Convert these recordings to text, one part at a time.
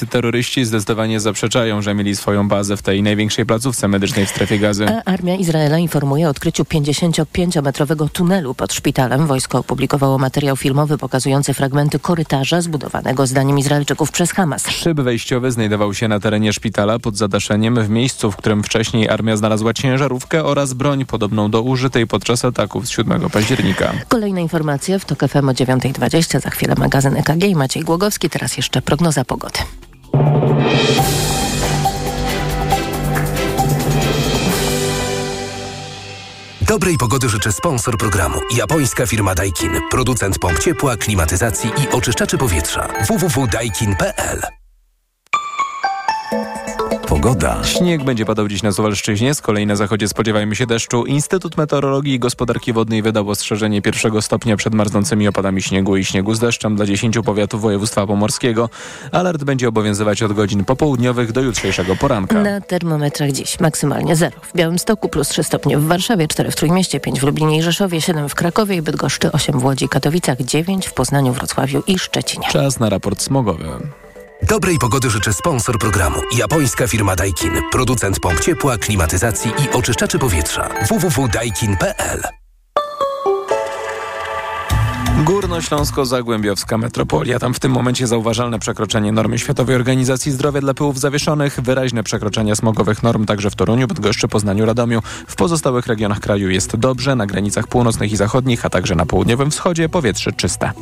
izraelscy terroryści zdecydowanie zaprzeczają, że mieli swoją bazę w tej największej placówce medycznej w strefie gazy. A armia Izraela informuje o odkryciu 55-metrowego tunelu pod szpitalem. Wojsko opublikowało materiał filmowy pokazujący fragmenty korytarza zbudowanego zdaniem Izraelczyków przez Hamas. Szyb wejściowy znajdował się na terenie szpitala pod zadaszeniem w miejscu, w którym wcześniej armia znalazła ciężarówkę oraz broń podobną do użytej podczas ataków z 7 października. Kolejna informacja w TOK FM o 9.20. Za chwilę magazyn EKG i Maciej Głogowski. Teraz jeszcze prognoza pogody. Dobrej pogody życzę sponsor programu. Japońska firma Daikin. Producent pomp ciepła, klimatyzacji i oczyszczaczy powietrza. www.daikin.pl Pogoda. Śnieg będzie padał dziś na Suwalszczyźnie, z kolei na zachodzie spodziewajmy się deszczu. Instytut Meteorologii i Gospodarki Wodnej wydał ostrzeżenie pierwszego stopnia przed marznącymi opadami śniegu i śniegu z deszczem dla 10 powiatów województwa pomorskiego. Alert będzie obowiązywać od godzin popołudniowych do jutrzejszego poranka. Na termometrach dziś maksymalnie 0. W Białymstoku plus 3 stopnie w Warszawie, 4 w Trójmieście, 5 w Lublinie i Rzeszowie, 7 w Krakowie i Bydgoszczy, 8 w Łodzi i Katowicach, 9 w Poznaniu, Wrocławiu i Szczecinie. Czas na raport smogowy. Dobrej pogody życzę sponsor programu. Japońska firma Daikin. Producent pomp ciepła, klimatyzacji i oczyszczaczy powietrza. www.daikin.pl Górnośląsko-Zagłębiowska metropolia. Tam w tym momencie zauważalne przekroczenie normy Światowej Organizacji Zdrowia dla pyłów zawieszonych, wyraźne przekroczenia smogowych norm także w Toruniu, Bydgoszczy, Poznaniu, Radomiu. W pozostałych regionach kraju jest dobrze, na granicach północnych i zachodnich, a także na południowym wschodzie powietrze czyste.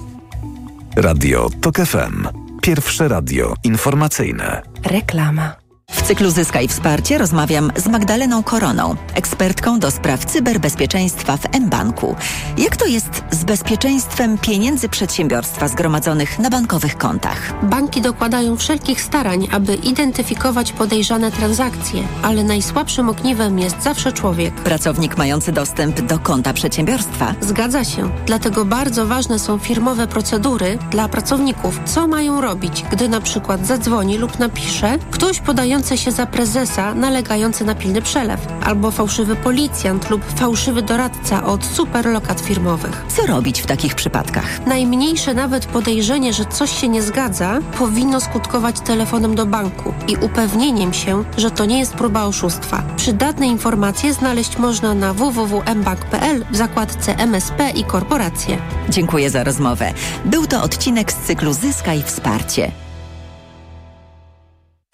Radio TOK FM. Pierwsze radio informacyjne. Reklama. W cyklu Zyskaj Wsparcie rozmawiam z Magdaleną Koroną, ekspertką do spraw cyberbezpieczeństwa w mBanku. Jak to jest z bezpieczeństwem pieniędzy przedsiębiorstwa zgromadzonych na bankowych kontach? Banki dokładają wszelkich starań, aby identyfikować podejrzane transakcje, ale najsłabszym ogniwem jest zawsze człowiek. Pracownik mający dostęp do konta przedsiębiorstwa. Zgadza się. Dlatego bardzo ważne są firmowe procedury dla pracowników. Co mają robić, gdy na przykład zadzwoni lub napisze ktoś podający się za prezesa nalegający na pilny przelew, albo fałszywy policjant lub fałszywy doradca od superlokat firmowych. Co robić w takich przypadkach? Najmniejsze nawet podejrzenie, że coś się nie zgadza, powinno skutkować telefonem do banku i upewnieniem się, że to nie jest próba oszustwa. Przydatne informacje znaleźć można na www.mbank.pl w zakładce MSP i korporacje. Dziękuję za rozmowę. Był to odcinek z cyklu Zyskaj Wsparcie.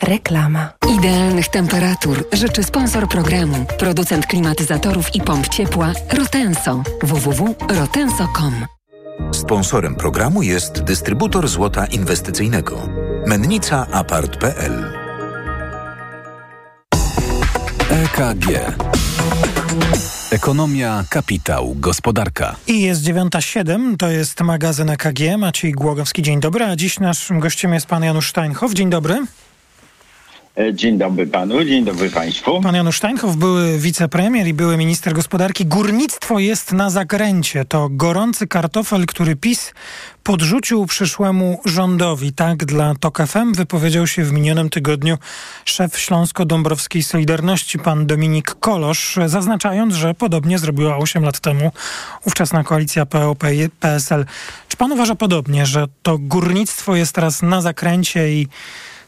Reklama. Idealnych temperatur życzy sponsor programu, producent klimatyzatorów i pomp ciepła Rotenso. www.rotenso.com. Sponsorem programu jest dystrybutor złota inwestycyjnego. Mennica Apart.pl EKG Ekonomia, kapitał, gospodarka. I jest 9.07, to jest magazyn EKG. Maciej Głogowski, dzień dobry. A dziś naszym gościem jest pan Janusz Steinhoff. Dzień dobry. Dzień dobry panu, dzień dobry państwu. Pan Janusz Steinhoff, były wicepremier i były minister gospodarki. Górnictwo jest na zakręcie. To gorący kartofel, który PiS podrzucił przyszłemu rządowi. Tak dla TOK FM wypowiedział się w minionym tygodniu szef Śląsko-Dąbrowskiej Solidarności, pan Dominik Kolosz, zaznaczając, że podobnie zrobiła 8 lat temu ówczesna koalicja PO-PSL. Czy pan uważa podobnie, że to górnictwo jest teraz na zakręcie i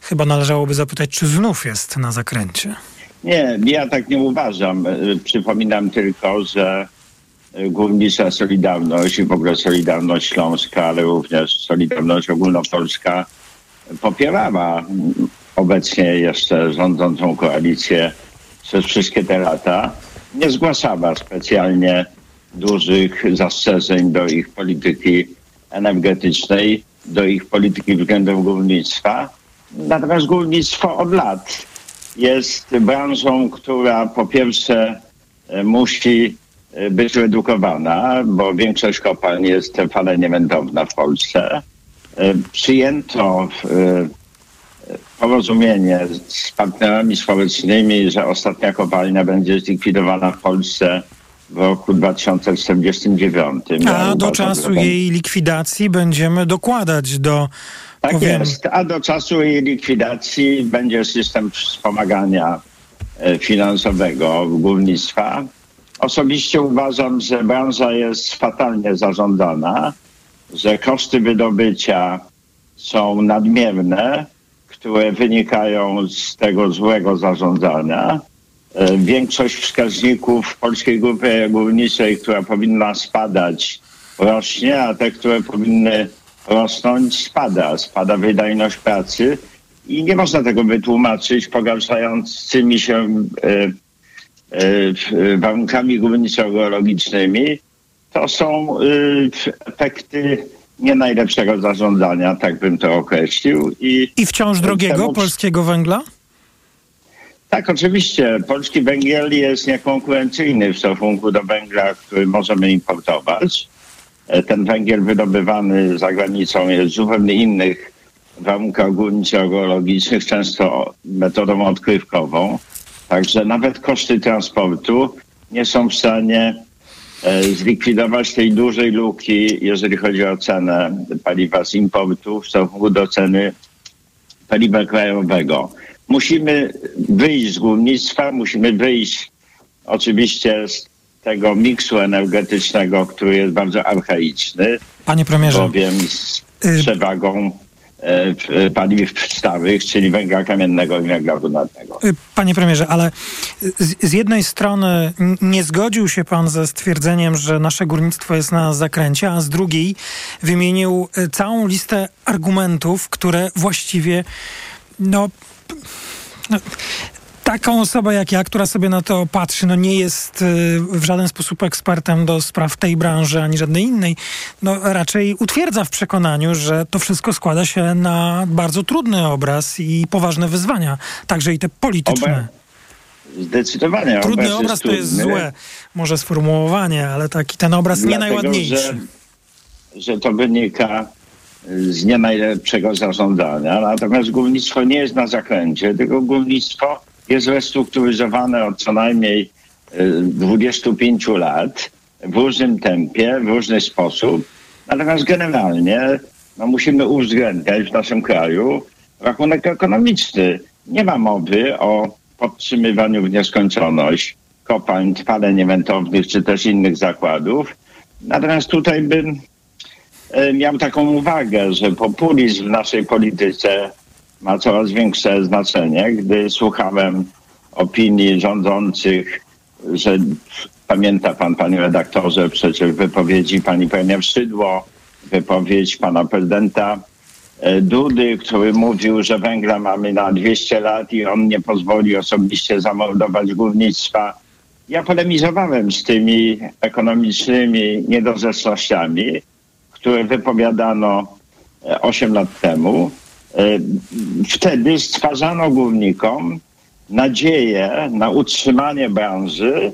Chyba należałoby zapytać, czy znów jest na zakręcie. Nie, ja tak nie uważam. Przypominam tylko, że Górnicza Solidarność i w ogóle Solidarność Śląska, ale również Solidarność Ogólnopolska popierała obecnie jeszcze rządzącą koalicję przez wszystkie te lata. Nie zgłaszała specjalnie dużych zastrzeżeń do ich polityki energetycznej, do ich polityki względem górnictwa Natomiast górnictwo od lat jest branżą, która po pierwsze musi być redukowana, bo większość kopalń jest falenie wędrowna w Polsce. Przyjęto porozumienie z partnerami społecznymi, że ostatnia kopalnia będzie zlikwidowana w Polsce w roku 2049. A do czasu jej likwidacji będziemy dokładać do tak powiem... jest, a do czasu jej likwidacji będzie system wspomagania finansowego górnictwa. Osobiście uważam, że branża jest fatalnie zarządzana, że koszty wydobycia są nadmierne, które wynikają z tego złego zarządzania. E, większość wskaźników Polskiej Grupy Górniczej, która powinna spadać, rośnie, a te, które powinny rosnąć, spada. Spada wydajność pracy i nie można tego wytłumaczyć pogarszającymi się e, e, warunkami górniczo-geologicznymi. To są efekty nie najlepszego zarządzania, tak bym to określił. I, I wciąż drogiego temu... polskiego węgla? Tak, oczywiście. Polski węgiel jest niekonkurencyjny w stosunku do węgla, który możemy importować. E, ten węgiel wydobywany za granicą jest zupełnie innych warunkach górniczo-geologicznych, często metodą odkrywkową. Także nawet koszty transportu nie są w stanie e, zlikwidować tej dużej luki, jeżeli chodzi o cenę paliwa z importu w stosunku do ceny paliwa krajowego. Musimy wyjść z górnictwa, musimy wyjść oczywiście z tego miksu energetycznego, który jest bardzo archaiczny. Panie premierze. Bowiem z y- przewagą e, paliw stałych, czyli węgla kamiennego i węgla brunatnego. Y, panie premierze, ale z, z, jednej strony nie zgodził się pan ze stwierdzeniem, że nasze górnictwo jest na zakręcie, a z drugiej wymienił y, całą listę argumentów, które właściwie no no, taką osobę jak ja, która sobie na to patrzy, no nie jest y, w żaden sposób ekspertem do spraw tej branży ani żadnej innej, no raczej utwierdza w przekonaniu, że to wszystko składa się na bardzo trudny obraz i poważne wyzwania, także i te polityczne. Zdecydowanie. Trudny obraz, obraz to jest złe, może sformułowanie, ale taki ten obraz Dlatego, nie najładniejszy. Że, że to wynika z nie najlepszego zarządzania. Natomiast górnictwo nie jest na zakręcie, tylko górnictwo jest restrukturyzowane od co najmniej 25 e, lat w różnym tempie, w różny sposób. Natomiast generalnie no, musimy uwzględniać w naszym kraju rachunek ekonomiczny. Nie ma mowy o podtrzymywaniu w nieskończoność kopalń, trwale wędrownych czy też innych zakładów. Natomiast tutaj bym E, miał taką uwagę, że populizm w naszej polityce ma coraz większe znaczenie. Gdy słuchałem opinii rządzących, że pamięta pan, panie redaktorze, przecież wypowiedzi pani premier Szydło, wypowiedź pana prezydenta e, Dudy, który mówił, że węgla mamy na 200 lat i on nie pozwoli osobiście zamordować górnictwa. Ja polemizowałem z tymi ekonomicznymi niedorzecznościami które wypowiadano 8 e, lat temu. E, wtedy stwarzano górnikom nadzieję na utrzymanie branży.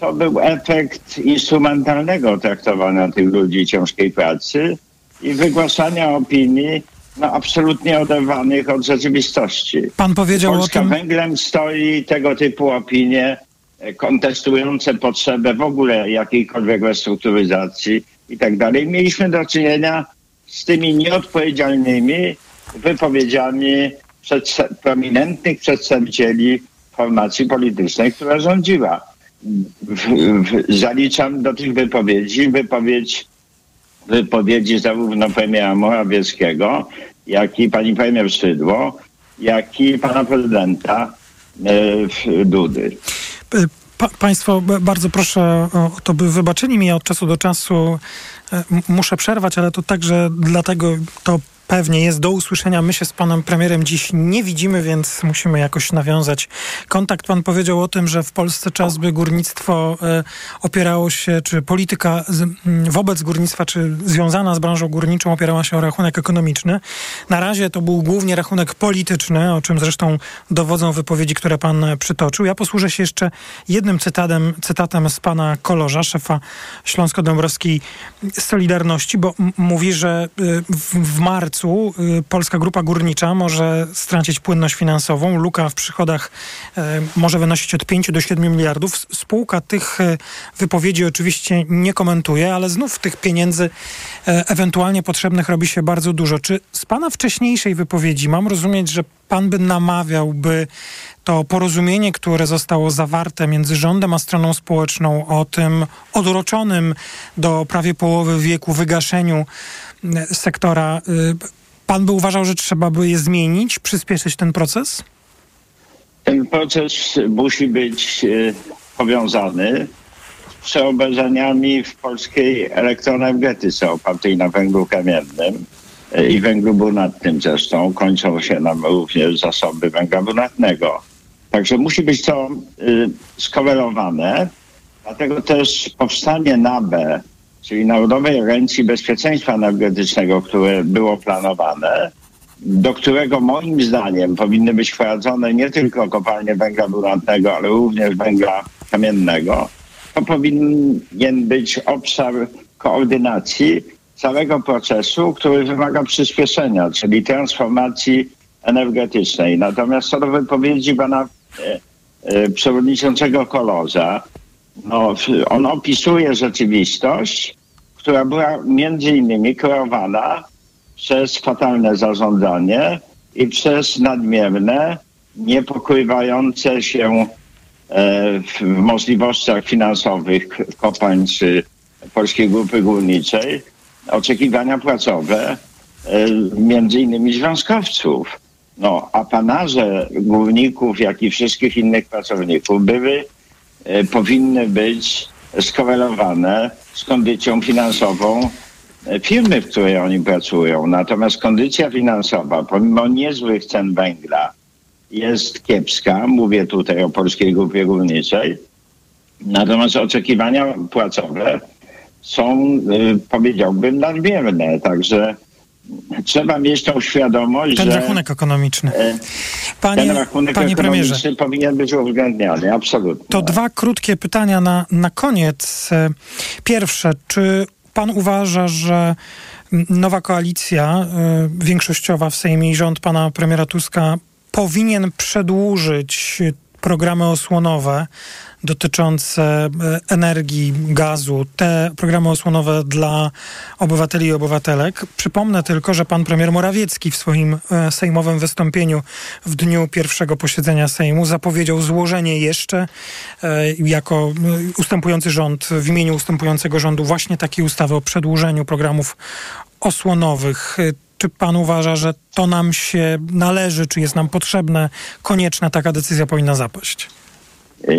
To był efekt instrumentalnego traktowania tych ludzi ciężkiej pracy i wygłaszania opinii no, absolutnie oderwanych od rzeczywistości. Pan powiedział Polska o tym... węglem stoi tego typu opinie e, kontestujące potrzebę w ogóle jakiejkolwiek restrukturyzacji i tak dalej. Mieliśmy do czynienia z tymi nieodpowiedzialnymi wypowiedziami przedsta- prominentnych przedstawicieli formacji politycznej, która rządziła. W, w, zaliczam do tych wypowiedzi wypowiedź, wypowiedzi zarówno premiera Morawieckiego, jak i pani premier Szydło, jak i pana prezydenta e, Dudy. Pa, państwo, bardzo proszę o to, by wybaczyli mi, ja od czasu do czasu e, muszę przerwać, ale to także dlatego to Pewnie jest do usłyszenia. My się z panem premierem dziś nie widzimy, więc musimy jakoś nawiązać kontakt. Pan powiedział o tym, że w Polsce czas by górnictwo e, opierało się, czy polityka wobec górnictwa, czy związana z branżą górniczą opierała się o rachunek ekonomiczny. Na razie to był głównie rachunek polityczny, o czym zresztą dowodzą wypowiedzi, które pan przytoczył. Ja posłużę się jeszcze jednym cytatem, cytatem z pana Kolorza, szefa Śląsko-Dąbrowskiej Solidarności, bo mówi, że w, w marcu marcu y, Polska Grupa Górnicza może stracić płynność finansową. Luka w przychodach y, może wynosić od 5 do 7 miliardów. Spółka tych y, wypowiedzi oczywiście nie komentuje, ale znów tych pieniędzy ewentualnie potrzebnych robi się bardzo dużo. Czy z Pana wcześniejszej wypowiedzi mam rozumieć, że Pan by namawiał, by to porozumienie, które zostało zawarte między rządem a stroną społeczną o tym odroczonym do prawie połowy wieku wygaszeniu sektora y, Pan by uważał, że trzeba by je zmienić, przyspieszyć ten proces? Ten proces musi być e, powiązany z przeobrażeniami w polskiej elektroenergetyce opartej na węglu kamiennym e, i węglu brunatnym zresztą. Kończą się nam również zasoby węgla brunatnego. Także musi być to y, skorelowane. Dlatego też powstanie NABE, czyli Narodowej Agencji Bezpieczeństwa Energetycznego, które było planowane, do którego moim zdaniem powinny być wprowadzone nie tylko kopalnie węgla brunatnego, ale również węgla kamiennego, to powinien być obszar koordynacji całego procesu, który wymaga przyspieszenia, czyli transformacji energetycznej. Natomiast co do wypowiedzi pana e, e, przewodniczącego Kolorza, no, on opisuje rzeczywistość, która była między innymi kreowana przez fatalne zarządzanie i przez nadmierne, niepokrywające się e, w możliwościach finansowych kopalń czy Polskiej Grupy Górniczej oczekiwania płacowe między innymi związkowców. No, apanarze górników, jak i wszystkich innych pracowników były, e, powinny być skorelowane z kondycją finansową e, firmy, w której oni pracują. Natomiast kondycja finansowa, pomimo niezłych cen węgla, jest kiepska. Mówię tutaj o Polskiej Grupie Górniczej. Natomiast oczekiwania płacowe są, e, powiedziałbym, nadmierne. Także trzeba mieć tą świadomość, ten że... rachunek ekonomiczny. e, Panie, ten rachunek panie premierze, ekonomiczny powinien być uwzględniany, absolutnie. to dwa krótkie pytania na, na koniec. E, Pierwsze, czy pan uważa, że nowa koalicja e, większościowa w Sejmie i rząd pana premiera Tuska powinien przedłużyć programy osłonowe dotyczące e, energii, gazu, te programy osłonowe dla obywateli i obywatelek. Przypomnę tylko, że pan premier Morawiecki w swoim e, sejmowym wystąpieniu w dniu pierwszego posiedzenia Sejmu zapowiedział złożenie jeszcze e, jako ustępujący rząd, w imieniu ustępującego rządu właśnie takiej ustawy o przedłużeniu programów osłonowych. Czy pan uważa, że to nam się należy, czy jest nam potrzebne, konieczna taka decyzja powinna zapaść?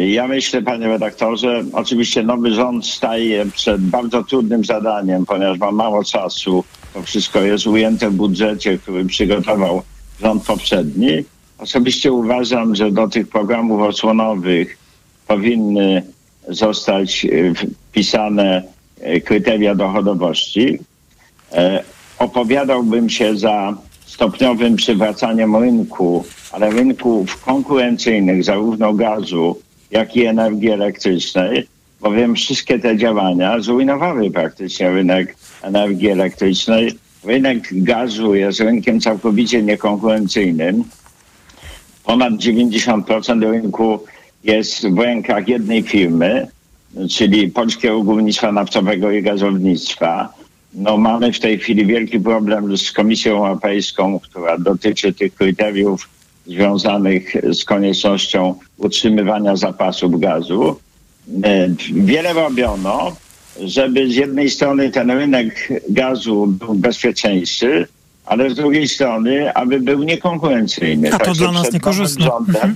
Ja myślę, panie redaktorze, oczywiście nowy rząd staje przed bardzo trudnym zadaniem, ponieważ ma mało czasu. To wszystko jest ujęte w budżecie, który przygotował rząd poprzedni. Osobiście uważam, że do tych programów osłonowych powinny zostać e, wpisane e, kryteria dochodowości. E, Opowiadałbym się za stopniowym przywracaniem rynku, ale rynków konkurencyjnych, zarówno gazu, jak i energii elektrycznej, bowiem wszystkie te działania zrujnowały praktycznie rynek energii elektrycznej. Rynek gazu jest rynkiem całkowicie niekonkurencyjnym. Ponad 90% rynku jest w rękach jednej firmy, czyli Polskiego Górnictwa Naftowego i Gazownictwa. No, mamy w tej chwili wielki problem z Komisją Europejską, która dotyczy tych kryteriów związanych z koniecznością utrzymywania zapasów gazu. E, Wiele robiono, żeby z jednej strony ten rynek gazu był bezpieczniejszy, ale z drugiej strony, aby był niekonkurencyjny. A to Także dla nas niekorzystne. rządem- Mhm.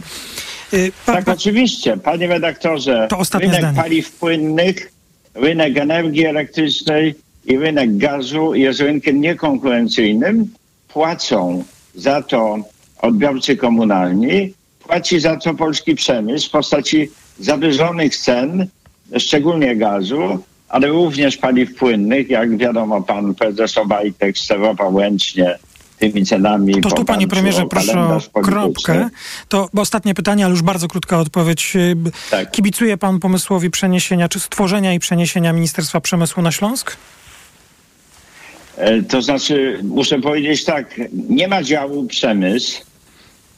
Y, pa- tak, pa- oczywiście. Panie redaktorze, rynek zdanie. paliw płynnych, rynek energii elektrycznej i rynek gazu jest rynkiem niekonkurencyjnym. Płacą za to odbiorcy komunalni, płaci za to polski przemysł w postaci zawyżonych cen, szczególnie gazu, ale również paliw płynnych. Jak wiadomo, pan prezes Obajtek sterował ręcznie tymi cenami. To tu, panie premierze, proszę o kropkę. To ostatnie pytanie, ale już bardzo krótka odpowiedź. Tak. Kibicuje pan pomysłowi przeniesienia, czy stworzenia i przeniesienia Ministerstwa Przemysłu na Śląsk? E, To znaczy, muszę powiedzieć tak, nie ma działu przemysł.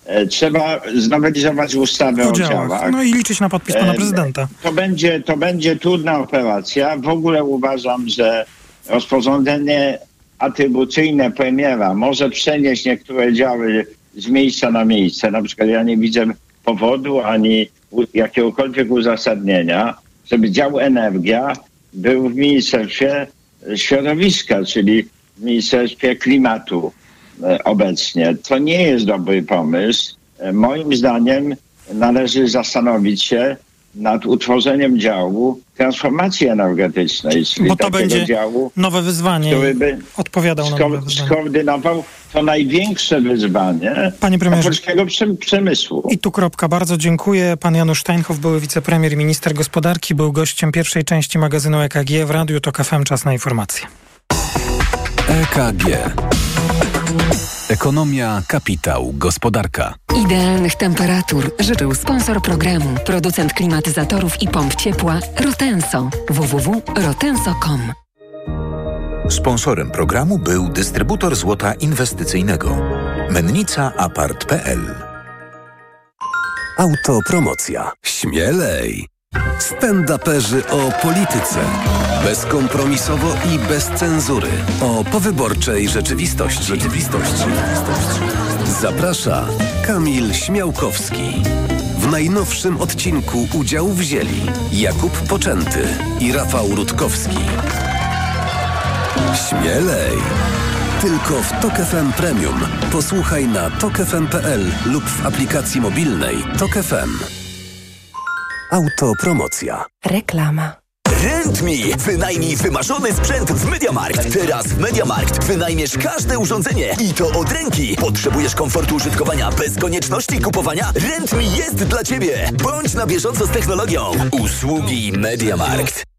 E, Trzeba znowelizować ustawę O o, działach. No i liczyć na podpis pana E, prezydenta. To będzie, to będzie trudna operacja. W ogóle uważam, że rozporządzenie atrybucyjne premiera może przenieść niektóre działy z miejsca na miejsce. Na przykład ja nie widzę powodu ani jakiegokolwiek uzasadnienia, żeby dział energia był w Ministerstwie Środowiska, czyli w Ministerstwie Klimatu. E, obecnie. To nie jest dobry pomysł. E, moim zdaniem należy zastanowić się nad utworzeniem działu transformacji energetycznej, czyli Bo to będzie działu, nowe wyzwanie. który by Odpowiadał na nowe sko- wyzwanie. skoordynował to największe wyzwanie Panie premierze. polskiego przem- przemysłu. I tu kropka. Bardzo dziękuję. Pan Janusz Steinhoff, były wicepremier i minister gospodarki, był gościem pierwszej części magazynu EKG w Radiu TOK FM. Czas na informacje. EKG. Ekonomia, kapitał, gospodarka. Idealnych temperatur życzył sponsor programu, producent klimatyzatorów i pomp ciepła Rotenso. www.rotenso.com Sponsorem programu był dystrybutor złota inwestycyjnego. Mennica Apart.pl Autopromocja. Śmielej. Stand-uperzy o polityce. Bezkompromisowo i bez cenzury. O powyborczej rzeczywistości. Rzeczywistości. Zaprasza Kamil Śmiałkowski. W najnowszym odcinku udział wzięli Jakub Poczęty i Rafał Rutkowski. Śmielej! Tylko w Tok FM Premium. Posłuchaj na tokefm.pl lub w aplikacji mobilnej Tok FM. Autopromocja. Reklama. RentMe. Wynajmij wymarzony sprzęt w MediaMarkt. Teraz w MediaMarkt wynajmiesz każde urządzenie i to od ręki. Potrzebujesz komfortu użytkowania bez konieczności kupowania? RentMe jest dla Ciebie. Bądź na bieżąco z technologią. Usługi MediaMarkt.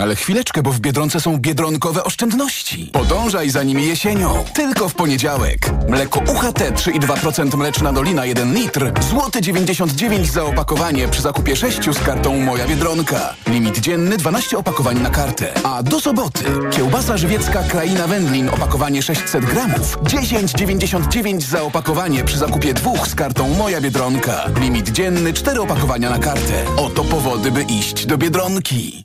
Ale chwileczkę, bo w Biedronce są biedronkowe oszczędności. Podążaj za nimi jesienią. Tylko w poniedziałek. Mleko UHT 3,2% mleczna dolina 1 litr. Złoty 99 za opakowanie przy zakupie 6 z kartą Moja Biedronka. Limit dzienny 12 opakowań na kartę. A do soboty kiełbasa żywiecka Kraina Wędlin opakowanie 600 gramów. 10,99 za opakowanie przy zakupie dwóch z kartą Moja Biedronka. Limit dzienny 4 opakowania na kartę. Oto powody, by iść do Biedronki.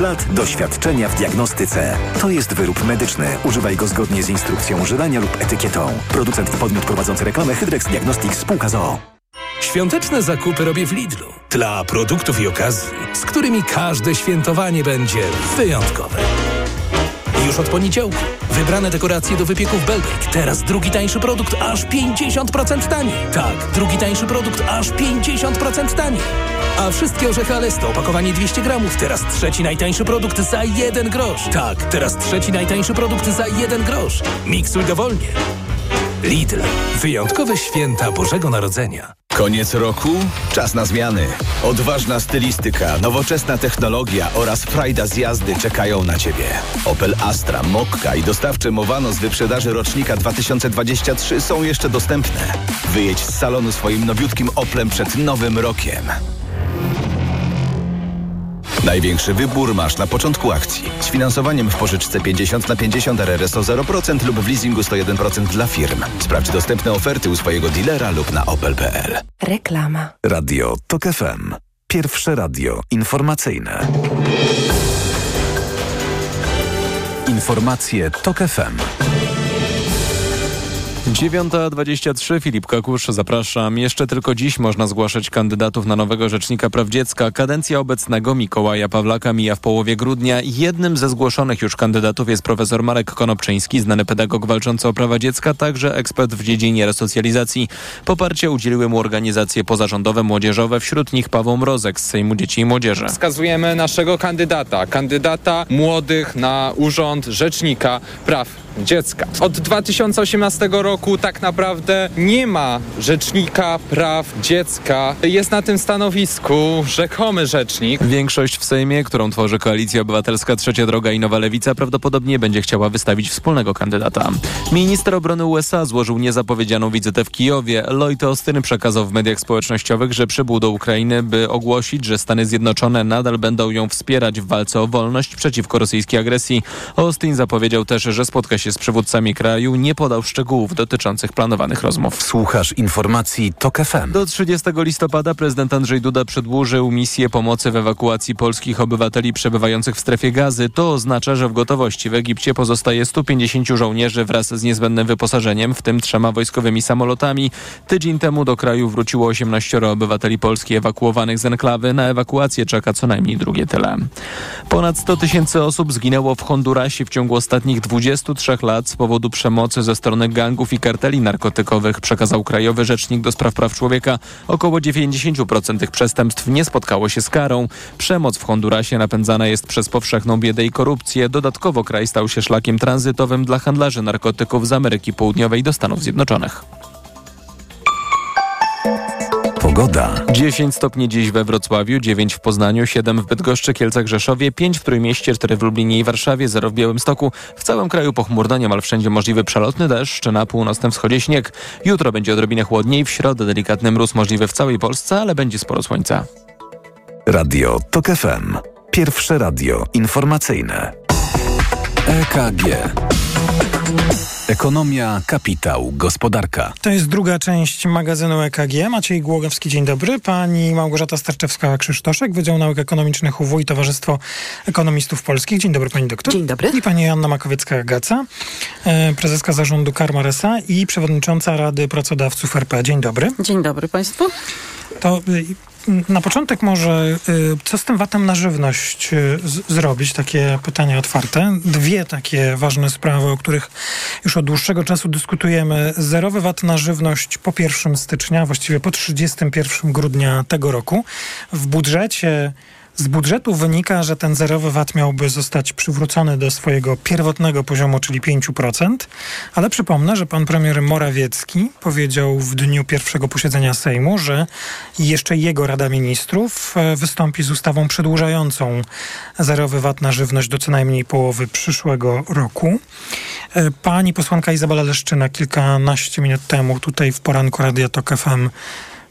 lat doświadczenia w diagnostyce. To jest wyrób medyczny. Używaj go zgodnie z instrukcją używania lub etykietą. Producent i podmiot prowadzący reklamę Hydrex Diagnostics Spółka ZOO. Świąteczne zakupy robię w Lidlu. Dla produktów i okazji, z którymi każde świętowanie będzie wyjątkowe. Już od poniedziałku wybrane dekoracje do wypieków Belbek. Teraz drugi tańszy produkt aż 50% taniej. Tak, drugi tańszy produkt aż 50% taniej. A wszystkie orzechy Alesto, opakowanie 200 gramów. Teraz trzeci najtańszy produkt za 1 grosz. Tak, teraz trzeci najtańszy produkt za 1 grosz. Miksuj dowolnie. Lidl. Wyjątkowe święta Bożego Narodzenia. Koniec roku? Czas na zmiany. Odważna stylistyka, nowoczesna technologia oraz frajda z jazdy czekają na Ciebie. Opel Astra, Mokka i dostawcze Movano z wyprzedaży rocznika 2023 są jeszcze dostępne. Wyjedź z salonu swoim nowiutkim Oplem przed nowym rokiem. Największy wybór masz na początku akcji. Z finansowaniem w pożyczce 50 na 50 RRSO 0% lub w leasingu 101% dla firm. Sprawdź dostępne oferty u swojego dealera lub na opel.pl. Reklama. Radio TOK FM. Pierwsze radio informacyjne. Informacje TOK FM. 9.23 Filip Kakusz, zapraszam. Jeszcze tylko dziś można zgłaszać kandydatów na nowego Rzecznika Praw Dziecka. Kadencja obecnego Mikołaja Pawlaka mija w połowie grudnia. Jednym ze zgłoszonych już kandydatów jest profesor Marek Konopczyński, znany pedagog walczący o prawa dziecka, także ekspert w dziedzinie resocjalizacji. Poparcie udzieliły mu organizacje pozarządowe, młodzieżowe, wśród nich Paweł Mrozek z Sejmu Dzieci i Młodzieży. Wskazujemy naszego kandydata, kandydata młodych na urząd Rzecznika Praw Dziecka. Od 2018 roku tak naprawdę nie ma Rzecznika Praw Dziecka. Jest na tym stanowisku rzekomy rzecznik. Większość w Sejmie, którą tworzy Koalicja Obywatelska Trzecia Droga i Nowa Lewica, prawdopodobnie będzie chciała wystawić wspólnego kandydata. Minister obrony USA złożył niezapowiedzianą wizytę w Kijowie. Lloyd Austin przekazał w mediach społecznościowych, że przybył do Ukrainy, by ogłosić, że Stany Zjednoczone nadal będą ją wspierać w walce o wolność przeciwko rosyjskiej agresji. Austin zapowiedział też, że spotka się z przywódcami kraju, nie podał szczegółów dotyczących planowanych rozmów. Słuchasz informacji TOK FM. Do 30 listopada prezydent Andrzej Duda przedłużył misję pomocy w ewakuacji polskich obywateli przebywających w strefie gazy. To oznacza, że w gotowości w Egipcie pozostaje 150 żołnierzy wraz z niezbędnym wyposażeniem, w tym trzema wojskowymi samolotami. Tydzień temu do kraju wróciło 18 obywateli Polski ewakuowanych z enklawy. Na ewakuację czeka co najmniej drugie tyle. Ponad 100 tysięcy osób zginęło w Hondurasie w ciągu ostatnich 23 lat z powodu przemocy ze strony gangów i karteli narkotykowych, przekazał Krajowy Rzecznik do Spraw Praw Człowieka. Około 90% tych przestępstw nie spotkało się z karą. Przemoc w Hondurasie napędzana jest przez powszechną biedę i korupcję. Dodatkowo kraj stał się szlakiem tranzytowym dla handlarzy narkotyków z Ameryki Południowej do Stanów Zjednoczonych. Pogoda. 10 stopni dziś we Wrocławiu, 9 w Poznaniu, 7 w Bydgoszczy, Kielcach, Rzeszowie, 5 w Trójmieście, 4 w Lublinie i Warszawie, 0 w Białymstoku. W całym kraju pochmurno, niemal wszędzie możliwy przelotny deszcz, na północnym wschodzie śnieg. Jutro będzie odrobinę chłodniej, w środę delikatny mróz możliwy w całej Polsce, ale będzie sporo słońca. Radio TOK FM. Pierwsze radio informacyjne. EKG. Ekonomia, kapitał, gospodarka. To jest druga część magazynu EKG. Maciej Głogowski, dzień dobry. Pani Małgorzata Starczewska-Krzysztoszek, Wydział Nauk Ekonomicznych UW i Towarzystwo Ekonomistów Polskich. Dzień dobry pani doktor. Dzień dobry. I pani Joanna Makowiecka-Gaca, e, prezeska zarządu Karma S.A. i przewodnicząca Rady Pracodawców RP. Dzień dobry. Dzień dobry państwu. To y, na początek może, y, co z tym VAT-em na żywność y, z- zrobić? Takie pytania otwarte. Dwie takie ważne sprawy, o których już od dłuższego czasu dyskutujemy. Zerowy VAT na żywność po 1 stycznia, właściwie po 31 grudnia tego roku. W budżecie z budżetu wynika, że ten zerowy VAT miałby zostać przywrócony do swojego pierwotnego poziomu, czyli 5%, ale przypomnę, że pan premier Morawiecki powiedział w dniu pierwszego posiedzenia Sejmu, że jeszcze jego Rada Ministrów e, wystąpi z ustawą przedłużającą zerowy VAT na żywność do co najmniej połowy przyszłego roku. E, Pani posłanka Izabela Leszczyna kilkanaście minut temu tutaj w poranku Radia Tok FM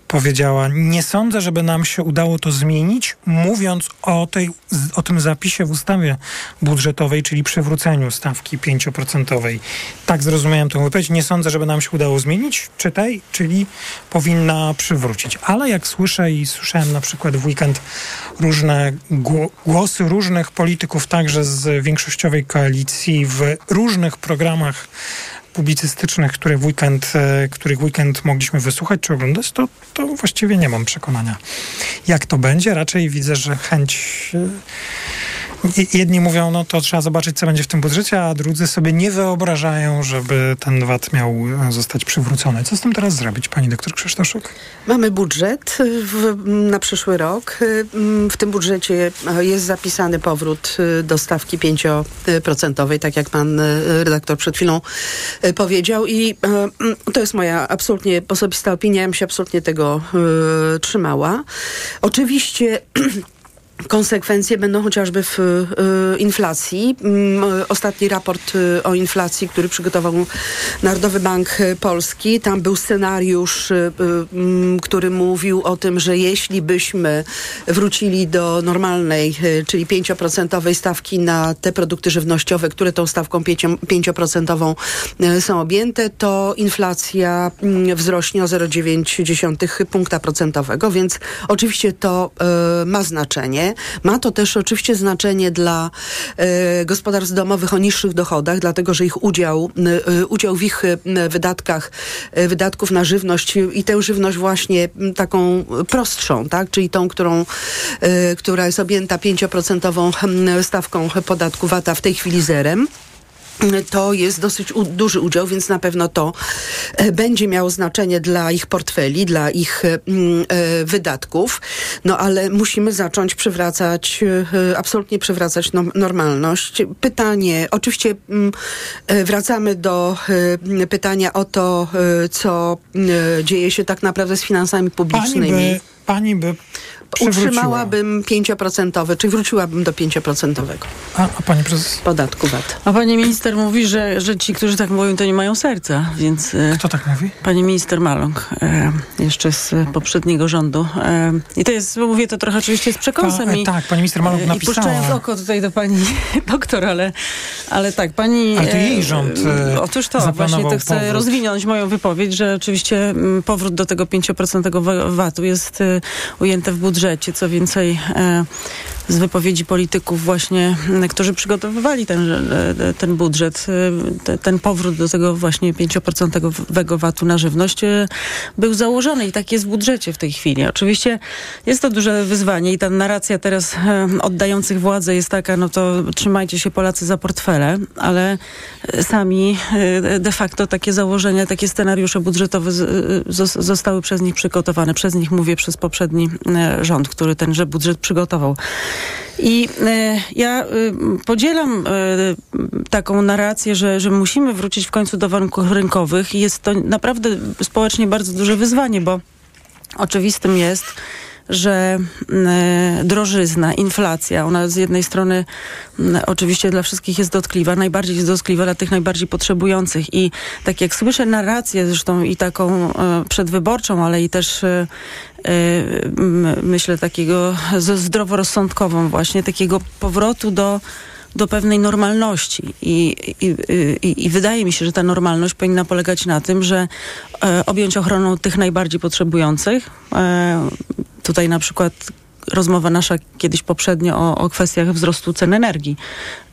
powiedziała, nie sądzę, żeby nam się udało to zmienić, mówiąc o, tej, o tym zapisie w ustawie budżetowej, czyli przywróceniu stawki 5%. Tak zrozumiałem tę wypowiedź. Nie sądzę, żeby nam się udało zmienić, czytaj, czyli powinna przywrócić. Ale jak słyszę i słyszałem na przykład w weekend różne gło- głosy różnych polityków, także z większościowej koalicji w różnych programach publicystycznych, które weekend, e, których weekend mogliśmy wysłuchać czy oglądać, to, to właściwie nie mam przekonania, jak to będzie. Raczej widzę, że chęć. E, Jedni mówią, no to trzeba zobaczyć, co będzie w tym budżecie, a drudzy sobie nie wyobrażają, żeby ten VAT miał e, zostać przywrócony. Co z tym teraz zrobić, pani doktor Krzysztoszek? Mamy budżet w, na przyszły rok. Mm, W tym budżecie e, jest zapisany powrót do stawki 5%, tak jak pan redaktor przed chwilą powiedział. I e, to jest moja absolutnie osobista opinia. Ja bym się absolutnie tego trzymała. Oczywiście Konsekwencje będą chociażby w y, inflacji. Mm, Ostatni raport y, o inflacji, który przygotował Narodowy Bank y, Polski, tam był scenariusz, mm, który mówił o tym, że jeśli byśmy wrócili do normalnej, czyli 5% stawki na te produkty żywnościowe, które tą stawką 5%, 5% y, są objęte, to inflacja mm, wzrośnie o 0,9 punkta procentowego, więc oczywiście to ma znaczenie. Ma to też oczywiście znaczenie dla y, gospodarstw domowych o niższych dochodach, dlatego że ich udział, y, udział w ich wydatkach, y, wydatków na żywność i tę żywność właśnie taką prostszą, tak, czyli tą, którą, która jest objęta 5% mm, stawką podatku VAT-a w tej chwili zerem to jest dosyć u, duży udział, więc na pewno to e, będzie miało znaczenie dla ich portfeli, dla ich e, mm, e, wydatków. No ale musimy zacząć przywracać, absolutnie przywracać no, normalność. Pytanie, oczywiście wracamy do pytania o to, co dzieje się tak naprawdę z finansami Pani publicznymi. by, pani by? Utrzymałabym 5%, czy wróciłabym do 5%. A, a pani prezes? Podatku VAT. A pani minister mówi, że, że ci, którzy tak mówią, to nie mają serca, więc... e, Kto tak mówi? Pani minister Maląg, e, jeszcze z poprzedniego rządu. E, I to jest, mówię to trochę oczywiście z przekąsem. I, tak, pani minister Maląg napisała. I puszczając oko tutaj do pani doktor, ale, ale tak, pani... Ale to jej rząd, e, Otóż to, właśnie to chcę powrót. rozwinąć moją wypowiedź, że oczywiście mm, powrót do tego 5% VAT-u jest e, ujęte w budżecie. Co więcej, e, z wypowiedzi polityków właśnie, którzy przygotowywali ten, e, ten budżet, e, te- ten powrót do tego właśnie 5% VAT-u na żywność e, był założony i tak jest w budżecie w tej chwili. Oczywiście jest to duże wyzwanie i ta narracja teraz e, oddających władzę jest taka, no to trzymajcie się Polacy za portfele, ale e, sami e, de facto takie założenia, takie scenariusze budżetowe e, zostały przez nich przygotowane. Przez nich mówię, przez poprzedni e, rząd, który tenże budżet przygotował. I e, ja e, podzielam e, taką narrację, że, że musimy wrócić w końcu do warunków rynkowych i jest to naprawdę społecznie bardzo duże wyzwanie, bo oczywistym jest, że e, drożyzna, inflacja, ona z jednej strony m, oczywiście dla wszystkich jest dotkliwa, najbardziej jest dotkliwa dla tych najbardziej potrzebujących. I tak jak słyszę narrację zresztą i taką e, przedwyborczą, ale i też e, myślę takiego zdroworozsądkową właśnie, takiego powrotu do do pewnej normalności I, i, i, i wydaje mi się, że ta normalność powinna polegać na tym, że e, objąć ochroną tych najbardziej potrzebujących. E, tutaj na przykład rozmowa nasza kiedyś poprzednio o, o kwestiach wzrostu cen energii.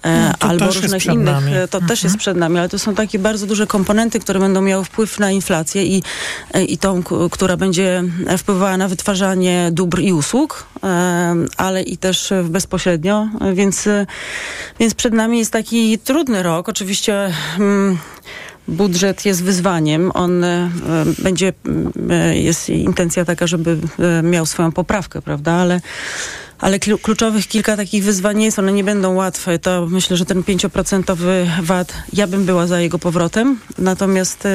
E, No, albo różnych innych. nami. e, To też jest przed nami, ale to są takie bardzo duże komponenty, które będą miały wpływ na inflację i, e, i tą, która będzie wpływała na wytwarzanie dóbr i usług, ale i też bezpośrednio, więc, więc przed nami jest taki trudny rok. Oczywiście mm, budżet jest wyzwaniem. On e, będzie, e, jest intencja taka, żeby e, miał swoją poprawkę, prawda, ale ale klu- kluczowych kilka takich wyzwań jest, one nie będą łatwe. To myślę, że ten 5% VAT, ja bym była za jego powrotem, natomiast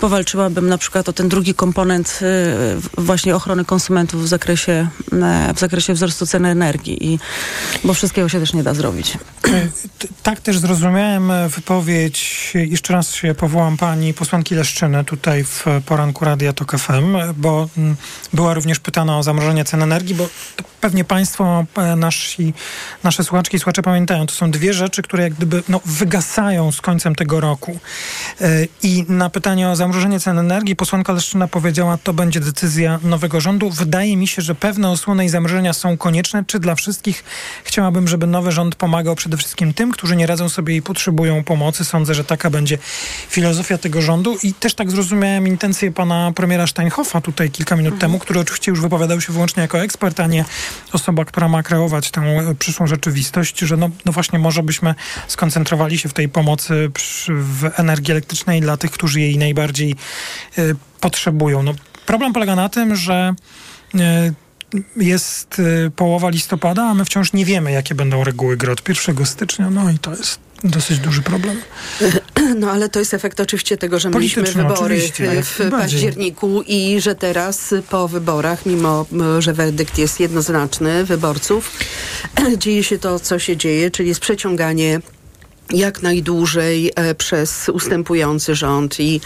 powalczyłabym na przykład o ten drugi komponent w- właśnie ochrony konsumentów w zakresie, e, w zakresie wzrostu ceny energii, i, bo wszystkiego się też nie da zrobić. Tak też zrozumiałem e, wypowiedź, jeszcze raz się powołam pani posłanki Leszczyny tutaj w poranku Radia Tok FM, bo mm, była również pytana o zamrożenie cen energii, bo pewnie państwo, e, nasi, nasze słuchaczki i słuchacze pamiętają, to są dwie rzeczy, które jak gdyby no, wygasają z końcem tego roku. I na pytanie o zamrożenie cen energii posłanka Leszczyna powiedziała, to będzie decyzja nowego rządu. Wydaje mi się, że pewne osłony i zamrożenia są konieczne. Czy dla wszystkich chciałabym, żeby nowy rząd pomagał przede wszystkim tym, którzy nie radzą sobie i potrzebują pomocy. Sądzę, że taka będzie filozofia tego rządu i też tak zrozumiałem intencje pana premiera Steinhoffa tutaj kilka minut temu, który oczywiście już wypowiadał się wyłącznie jako ekspert, a nie osoba, która ma kreować tę e, przyszłą rzeczywistość, że no, no właśnie może byśmy skoncentrowali się w tej pomocy przy, w energii elektrycznej dla tych, którzy jej najbardziej e, potrzebują. No, problem polega na tym, że e, jest e, połowa listopada, a my wciąż nie wiemy, jakie będą reguły gry od 1 stycznia, no i to jest dosyć duży problem. No ale to jest efekt oczywiście tego, że mieliśmy wybory w najbardziej. październiku i że teraz po wyborach, mimo że werdykt jest jednoznaczny wyborców, dzieje się to, co się dzieje, czyli jest przeciąganie jak najdłużej e, przez ustępujący rząd i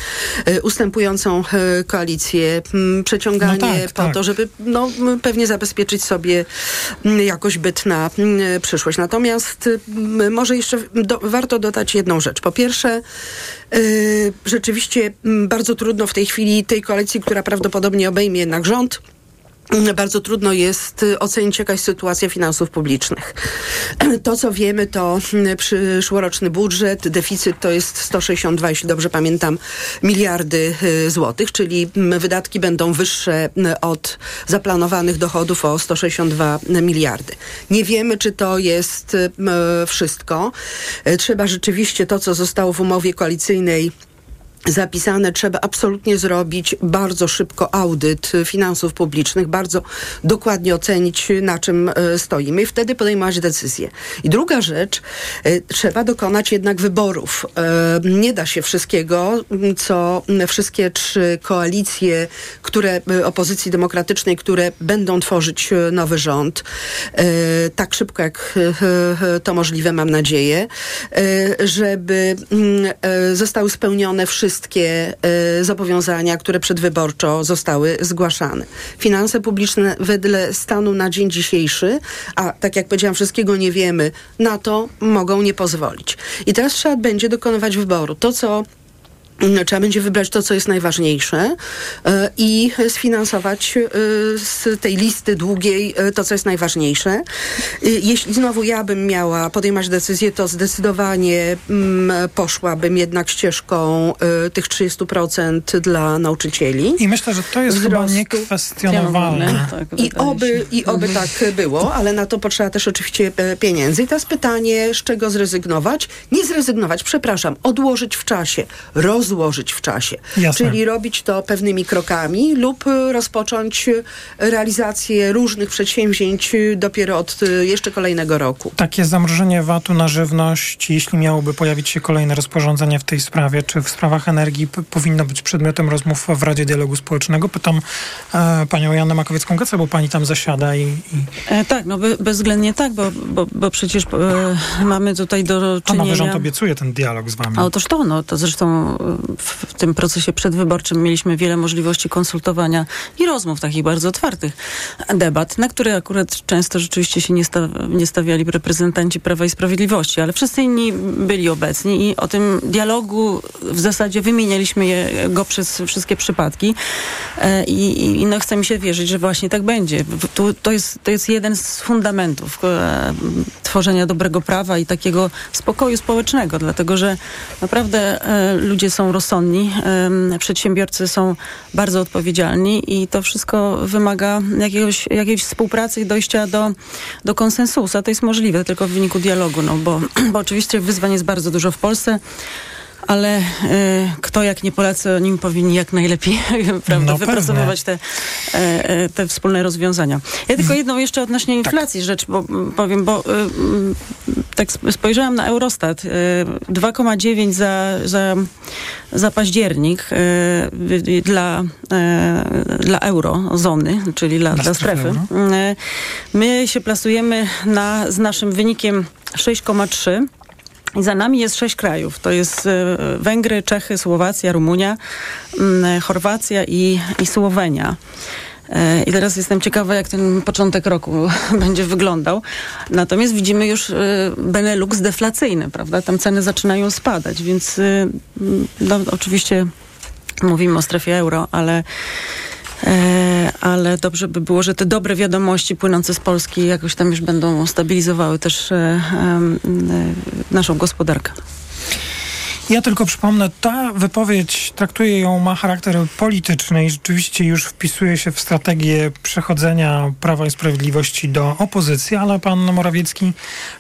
e, ustępującą e, koalicję, m, przeciąganie No tak, po tak. to, żeby no, pewnie zabezpieczyć sobie jakoś byt na przyszłość. Natomiast może jeszcze do, warto dodać jedną rzecz. Po pierwsze, rzeczywiście bardzo trudno w tej chwili tej koalicji, która prawdopodobnie obejmie jednak rząd, bardzo trudno jest y, ocenić jakaś sytuacja finansów publicznych. To, co wiemy, to m, przyszłoroczny budżet, deficyt to jest 162, jeśli dobrze pamiętam, miliardy y, złotych, czyli m, wydatki będą wyższe m, od zaplanowanych dochodów o 162 miliardy. Nie wiemy, czy to jest y, wszystko. Trzeba rzeczywiście to, co zostało w umowie koalicyjnej zapisane, trzeba absolutnie zrobić bardzo szybko audyt finansów publicznych, bardzo dokładnie ocenić, na czym e, stoimy i wtedy podejmować decyzje. I druga rzecz, e, trzeba dokonać jednak wyborów. E, nie da się wszystkiego, co wszystkie trzy koalicje, które opozycji demokratycznej, które będą tworzyć nowy rząd, tak szybko jak to możliwe, mam nadzieję, żeby zostały spełnione wszystkie wszystkie y, zobowiązania, które przedwyborczo zostały zgłaszane. Finanse publiczne wedle stanu na dzień dzisiejszy, a tak jak powiedziałam, wszystkiego nie wiemy, na to mogą nie pozwolić. I teraz trzeba będzie dokonywać wyboru. To, co trzeba będzie wybrać to, co jest najważniejsze e, i sfinansować e, z tej listy długiej e, to, co jest najważniejsze. Jeśli znowu ja bym miała podejmować decyzję, to zdecydowanie mm, poszłabym jednak ścieżką tych 30% dla nauczycieli. I myślę, że to jest Wzrostu. chyba niekwestionowalne. Tak, I oby, I oby mhm. tak było, ale na to potrzeba też oczywiście pieniędzy. I teraz pytanie, z czego zrezygnować? Nie zrezygnować, przepraszam, odłożyć w czasie, rozłożyć złożyć w czasie. Jasne. Czyli robić to pewnymi krokami lub y, rozpocząć y, realizację różnych przedsięwzięć y, dopiero od jeszcze kolejnego roku. Takie zamrożenie VAT-u na żywność, jeśli miałoby pojawić się kolejne rozporządzenie w tej sprawie, czy w sprawach energii powinno być przedmiotem rozmów w Radzie Dialogu Społecznego? Pytam e, panią Janę Makowiecką-Gacę, bo pani tam zasiada i... i... E, tak, no be, bezwzględnie tak, bo, bo, bo przecież e, mamy tutaj do czynienia... A nowy rząd obiecuje ten dialog z wami. A otóż to, no to zresztą w tym procesie przedwyborczym mieliśmy wiele możliwości konsultowania i rozmów takich bardzo otwartych, debat, na które akurat często rzeczywiście się nie, nie stawiali reprezentanci Prawa i Sprawiedliwości, ale wszyscy inni byli obecni i o tym dialogu w zasadzie wymienialiśmy je, go przez wszystkie przypadki e, i, i no chce mi się wierzyć, że właśnie tak będzie. Tu, to, jest, to jest jeden z fundamentów e, tworzenia dobrego prawa i takiego spokoju społecznego, dlatego że naprawdę e, ludzie są rozsądni przedsiębiorcy są bardzo odpowiedzialni i to wszystko wymaga jakiegoś, jakiejś współpracy i dojścia do, do konsensusu. A to jest możliwe tylko w wyniku dialogu, no bo, bo oczywiście wyzwań jest bardzo dużo w Polsce ale y, kto jak nie Polacy, nim powinni jak najlepiej prawda, no, wypracowywać te, y, te wspólne rozwiązania. Ja tylko jedną jeszcze odnośnie tak. inflacji tak. rzecz bo, powiem, bo y, tak spojrzałam na Eurostat. 2,9 za, za, za październik dla, dla eurozony, czyli dla, dla strefy. My się plasujemy na, z naszym wynikiem 6,3 i za nami jest sześć krajów. To jest e, Węgry, Czechy, Słowacja, Rumunia, mm, Chorwacja i, i Słowenia. E, I teraz jestem ciekawa, jak ten początek roku będzie wyglądał. Natomiast widzimy już e, Benelux deflacyjny, prawda? Tam ceny zaczynają spadać, więc no, oczywiście mówimy o strefie euro, ale E, ale dobrze by było, że te dobre wiadomości płynące z Polski jakoś tam już będą stabilizowały też e, e, naszą gospodarkę. Ja tylko przypomnę, ta wypowiedź traktuje ją, ma charakter polityczny i rzeczywiście już wpisuje się w strategię przechodzenia Prawa i Sprawiedliwości do opozycji, ale pan Morawiecki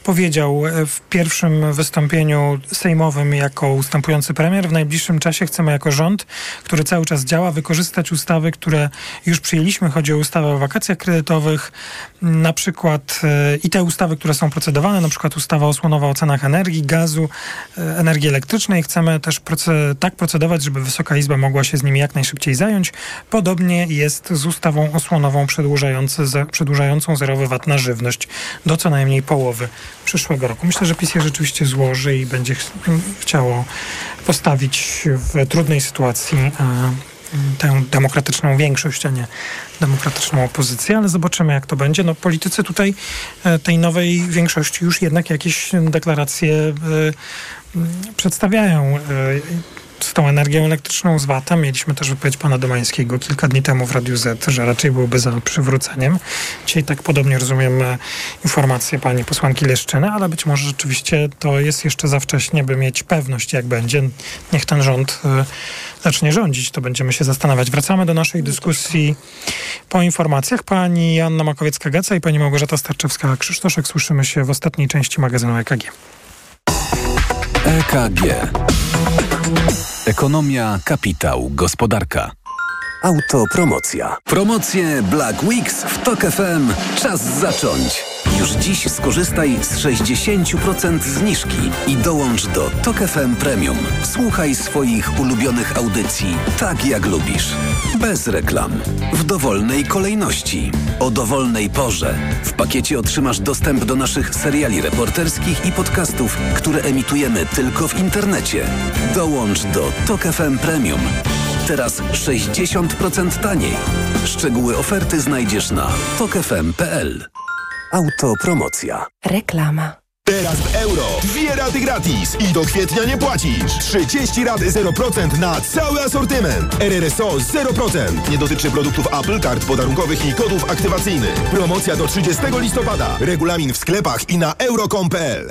powiedział w pierwszym wystąpieniu sejmowym jako ustępujący premier, w najbliższym czasie chcemy jako rząd, który cały czas działa, wykorzystać ustawy, które już przyjęliśmy. Chodzi o ustawę o wakacjach kredytowych, na przykład e, i te ustawy, które są procedowane, na przykład ustawa osłonowa o cenach energii, gazu, e, energii elektrycznej, chcemy też tak procedować, żeby Wysoka Izba mogła się z nimi jak najszybciej zająć. Podobnie jest z ustawą osłonową przedłużającą zerowy VAT na żywność do co najmniej połowy przyszłego roku. Myślę, że PiS je rzeczywiście złoży i będzie ch chciało postawić w trudnej sytuacji tę demokratyczną większość, a nie demokratyczną opozycję, ale zobaczymy, jak to będzie. No, politycy tutaj e, tej nowej większości już jednak jakieś deklaracje e, przedstawiają e, z tą energią elektryczną, z VAT-em. Mieliśmy też wypowiedź pana Domańskiego kilka dni temu w Radiu Z, że raczej byłoby za przywróceniem. Dzisiaj tak podobnie rozumiem e, informacje pani posłanki Leszczyny, ale być może rzeczywiście to jest jeszcze za wcześnie, by mieć pewność, jak będzie. Niech ten rząd e, zacznie rządzić, to będziemy się zastanawiać. Wracamy do naszej dyskusji po informacjach. Pani Anna Makowiecka-Gaca i pani Małgorzata Starczewska-Krzysztoszek. Słyszymy się w ostatniej części magazynu EKG. EKG. Ekonomia, kapitał, gospodarka. Autopromocja. Promocje Black Weeks w TOK FM. Czas zacząć. Już dziś skorzystaj z 60% zniżki i dołącz do TOK FM Premium. Słuchaj swoich ulubionych audycji tak jak lubisz. Bez reklam. W dowolnej kolejności. O dowolnej porze. W pakiecie otrzymasz dostęp do naszych seriali reporterskich i podcastów, które emitujemy tylko w internecie. Dołącz do TOK FM Premium. Teraz 60% taniej. Szczegóły oferty znajdziesz na tokefm.pl. Autopromocja. Reklama. Teraz w euro. Dwie raty gratis i do kwietnia nie płacisz. 30 rat 0% na cały asortyment. RRSO 0%. Nie dotyczy produktów Apple, kart podarunkowych i kodów aktywacyjnych. Promocja do 30 listopada. Regulamin w sklepach i na euro.com.pl.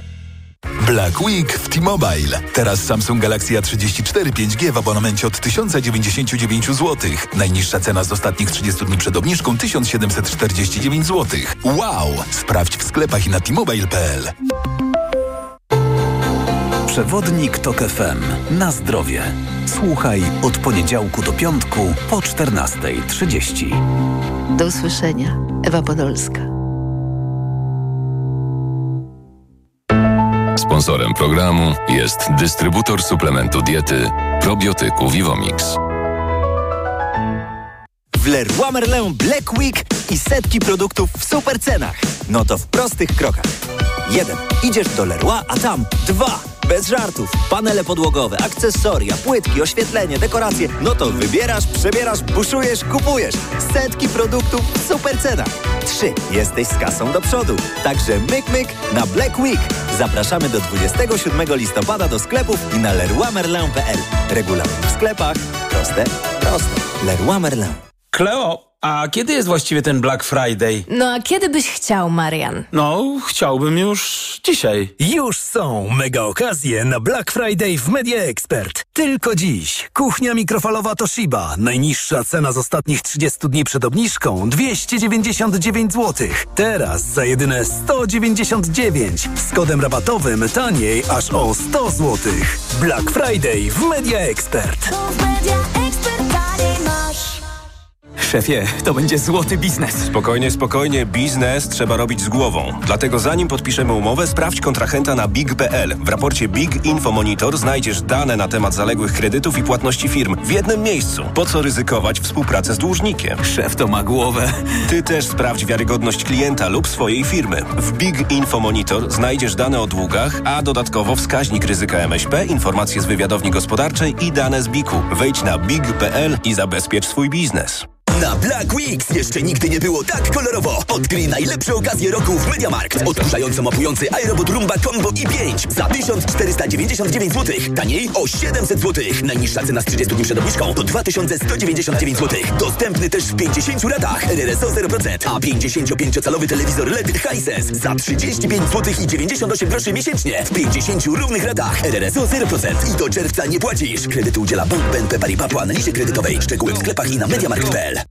Black Week w T-Mobile. Teraz Samsung Galaxy A34 5G w abonamencie od 1099 zł. Najniższa cena z ostatnich 30 dni przed obniżką 1749 zł. Wow! Sprawdź w sklepach i na t-mobile.pl. Przewodnik TOK FM. Na zdrowie. Słuchaj od poniedziałku do piątku po 14.30. Do usłyszenia. Ewa Podolska. Sponsorem programu jest dystrybutor suplementu diety probiotyku Vivomix. W Leroy Merlin Black Week i setki produktów w super cenach. No to w prostych krokach. 1. Idziesz do Leroy, a tam 2. Bez żartów. Panele podłogowe, akcesoria, płytki, oświetlenie, dekoracje. No to wybierasz, przebierasz, buszujesz, kupujesz. Setki produktów w super cenach. 3. Jesteś z kasą do przodu. Także myk, myk na Black Week. Zapraszamy do 27 listopada do sklepów i na leroymerlin.pl. Regulamin w sklepach. Proste, proste. Leroy Merlin. Kleo, a kiedy jest właściwie ten Black Friday? No a kiedy byś chciał, Marian? No, chciałbym już dzisiaj. Już są mega okazje na Black Friday w Media Expert. Tylko dziś. Kuchnia mikrofalowa Toshiba. Najniższa cena z ostatnich 30 dni przed obniżką 299 zł. Teraz za jedyne 199. Z kodem rabatowym taniej aż o 100 zł. Black Friday w Media Expert. Szefie, to będzie złoty biznes. Spokojnie, spokojnie. Biznes trzeba robić z głową. Dlatego zanim podpiszemy umowę, sprawdź kontrahenta na big.pl. W raporcie Big Info Monitor znajdziesz dane na temat zaległych kredytów i płatności firm w jednym miejscu. Po co ryzykować współpracę z dłużnikiem? Szef to ma głowę. Ty też sprawdź wiarygodność klienta lub swojej firmy. W Big Info Monitor znajdziesz dane o długach, a dodatkowo wskaźnik ryzyka MŚP, informacje z wywiadowni gospodarczej i dane z BIK-u. Wejdź na big.pl i zabezpiecz swój biznes. Na Black Weeks jeszcze nigdy nie było tak kolorowo. Odkryj najlepsze okazje roku w Mediamarkt. Odkurzająco mapujący iRobot Roomba Combo i5 za 1499 zł. Taniej o 700 zł. Najniższa cena z 30 dni przed obniżką to 2199 zł. Dostępny też w 50 ratach. RRSO 0%, a 55-calowy telewizor LED Hisense za 35 zł i 98 groszy miesięcznie. W 50 równych ratach. RRSO 0% i do czerwca nie płacisz. Kredytu udziela Bank BNP Paribas po analizie kredytowej. Szczegóły w sklepach i na mediamarkt.pl.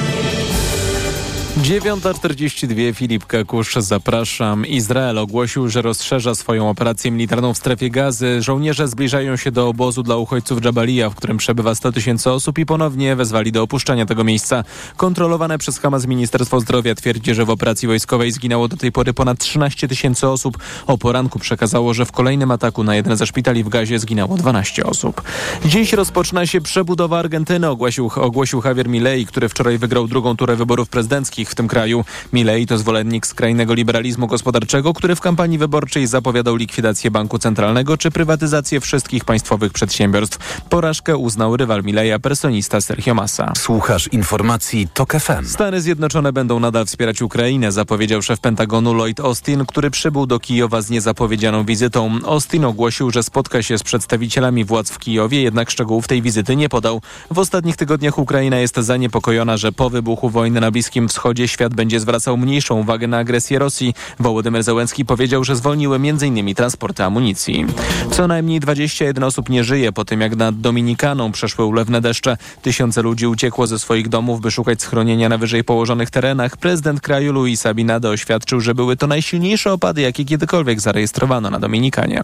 9.42 Filip Kakusz, zapraszam. Izrael ogłosił, że rozszerza swoją operację militarną w strefie gazy. Żołnierze zbliżają się do obozu dla uchodźców Jabalia, w którym przebywa 100 tysięcy osób i ponownie wezwali do opuszczenia tego miejsca. Kontrolowane przez Hamas Ministerstwo Zdrowia twierdzi, że w operacji wojskowej zginęło do tej pory ponad 13 tysięcy osób. O poranku przekazało, że w kolejnym ataku na jeden ze szpitali w gazie zginęło 12 osób. Dziś rozpoczyna się przebudowa Argentyny, ogłosił, ogłosił Javier Milei, który wczoraj wygrał drugą turę wyborów prezydenckich. Gospodarkich w tym kraju. Milei to zwolennik skrajnego liberalizmu gospodarczego, który w kampanii wyborczej zapowiadał likwidację banku centralnego czy prywatyzację wszystkich państwowych przedsiębiorstw. Porażkę uznał rywal Mileja, personista Sergio Massa. Słuchasz informacji TOK FM. Stany Zjednoczone będą nadal wspierać Ukrainę, zapowiedział szef Pentagonu Lloyd Austin, który przybył do Kijowa z niezapowiedzianą wizytą. Austin ogłosił, że spotka się z przedstawicielami władz w Kijowie, jednak szczegółów tej wizyty nie podał. W ostatnich tygodniach Ukraina jest zaniepokojona, że po wybuchu wojny na Bliskim Wschodzie świat będzie zwracał mniejszą uwagę na agresję Rosji. Wołodymyr Zełenski powiedział, że zwolniły m.in. transporty amunicji. Co najmniej 21 osób nie żyje po tym, jak nad Dominikaną przeszły ulewne deszcze. Tysiące ludzi uciekło ze swoich domów, by szukać schronienia na wyżej położonych terenach. Prezydent kraju Luis Abinado oświadczył, że były to najsilniejsze opady, jakie kiedykolwiek zarejestrowano na Dominikanie.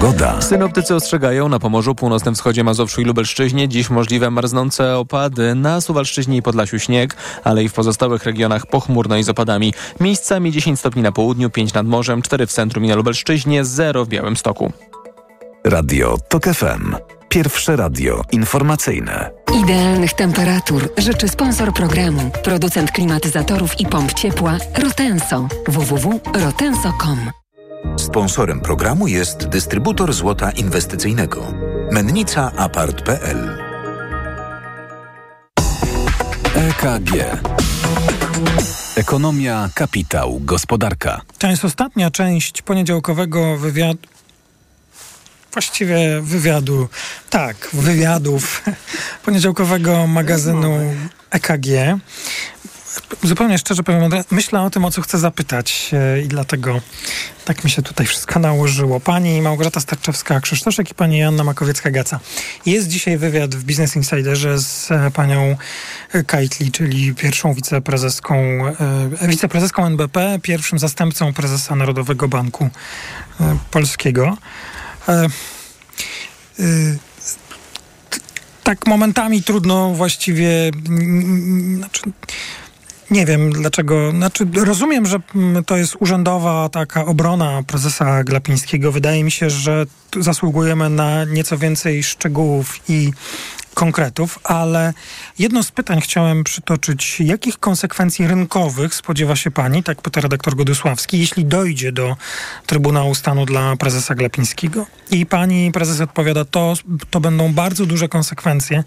Pogoda. Synoptycy ostrzegają na Pomorzu, północnym wschodzie Mazowszu i Lubelszczyźnie dziś możliwe marznące opady. Na Suwalszczyźnie i Podlasiu śnieg, ale i w pozostałych regionach pochmurno i z opadami. Miejscami 10 stopni na południu, 5 nad morzem, 4 w centrum i na Lubelszczyźnie, 0 w Białymstoku. Radio TOK FM. Pierwsze radio informacyjne. Idealnych temperatur życzy sponsor programu, producent klimatyzatorów i pomp ciepła Rotenso. www.rotenso.com Sponsorem programu jest dystrybutor złota inwestycyjnego. Mennica Apart.pl EKG. Ekonomia, kapitał, gospodarka. To jest ostatnia część poniedziałkowego wywiadu. Właściwie wywiadu, tak, wywiadów poniedziałkowego magazynu EKG. Zupełnie szczerze powiem, myślę o tym, o co chcę zapytać e, i dlatego tak mi się tutaj wszystko nałożyło. Pani Małgorzata Starczewska-Krzysztoszek i pani Janna Makowiecka-Gaca. Jest dzisiaj wywiad w Business Insiderze z e, panią Kajtli, czyli pierwszą wiceprezeską, e, wiceprezeską NBP, pierwszym zastępcą prezesa Narodowego Banku Polskiego. Tak momentami trudno właściwie, znaczy, nie wiem dlaczego. Znaczy, rozumiem, że to jest urzędowa taka obrona prezesa Glapińskiego. Wydaje mi się, że zasługujemy na nieco więcej szczegółów i konkretów, ale jedno z pytań chciałem przytoczyć. Jakich konsekwencji rynkowych spodziewa się pani, tak pyta redaktor Godysławski, jeśli dojdzie do Trybunału Stanu dla prezesa Glapińskiego? I pani prezes odpowiada, to, to będą bardzo duże konsekwencje,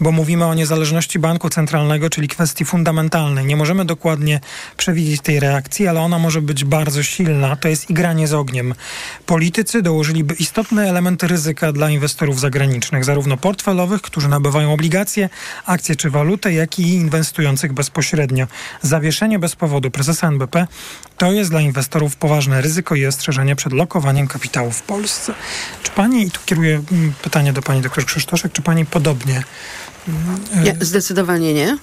bo mówimy o niezależności banku centralnego, czyli kwestii fundamentalnej. Nie możemy dokładnie przewidzieć tej reakcji, ale ona może być bardzo silna. To jest igranie z ogniem. Politycy dołożyliby istotne elementy ryzyka dla inwestorów zagranicznych, zarówno portfelowych, którzy nabywają obligacje, akcje czy walutę, jak i inwestujących bezpośrednio. Zawieszenie bez powodu prezesa NBP to jest dla inwestorów poważne ryzyko i ostrzeżenie przed lokowaniem kapitału w Polsce. Czy pani, i tu kieruję mm, pytanie do pani doktor Krzysztoszek, czy pani podobnie nie, zdecydowanie nie.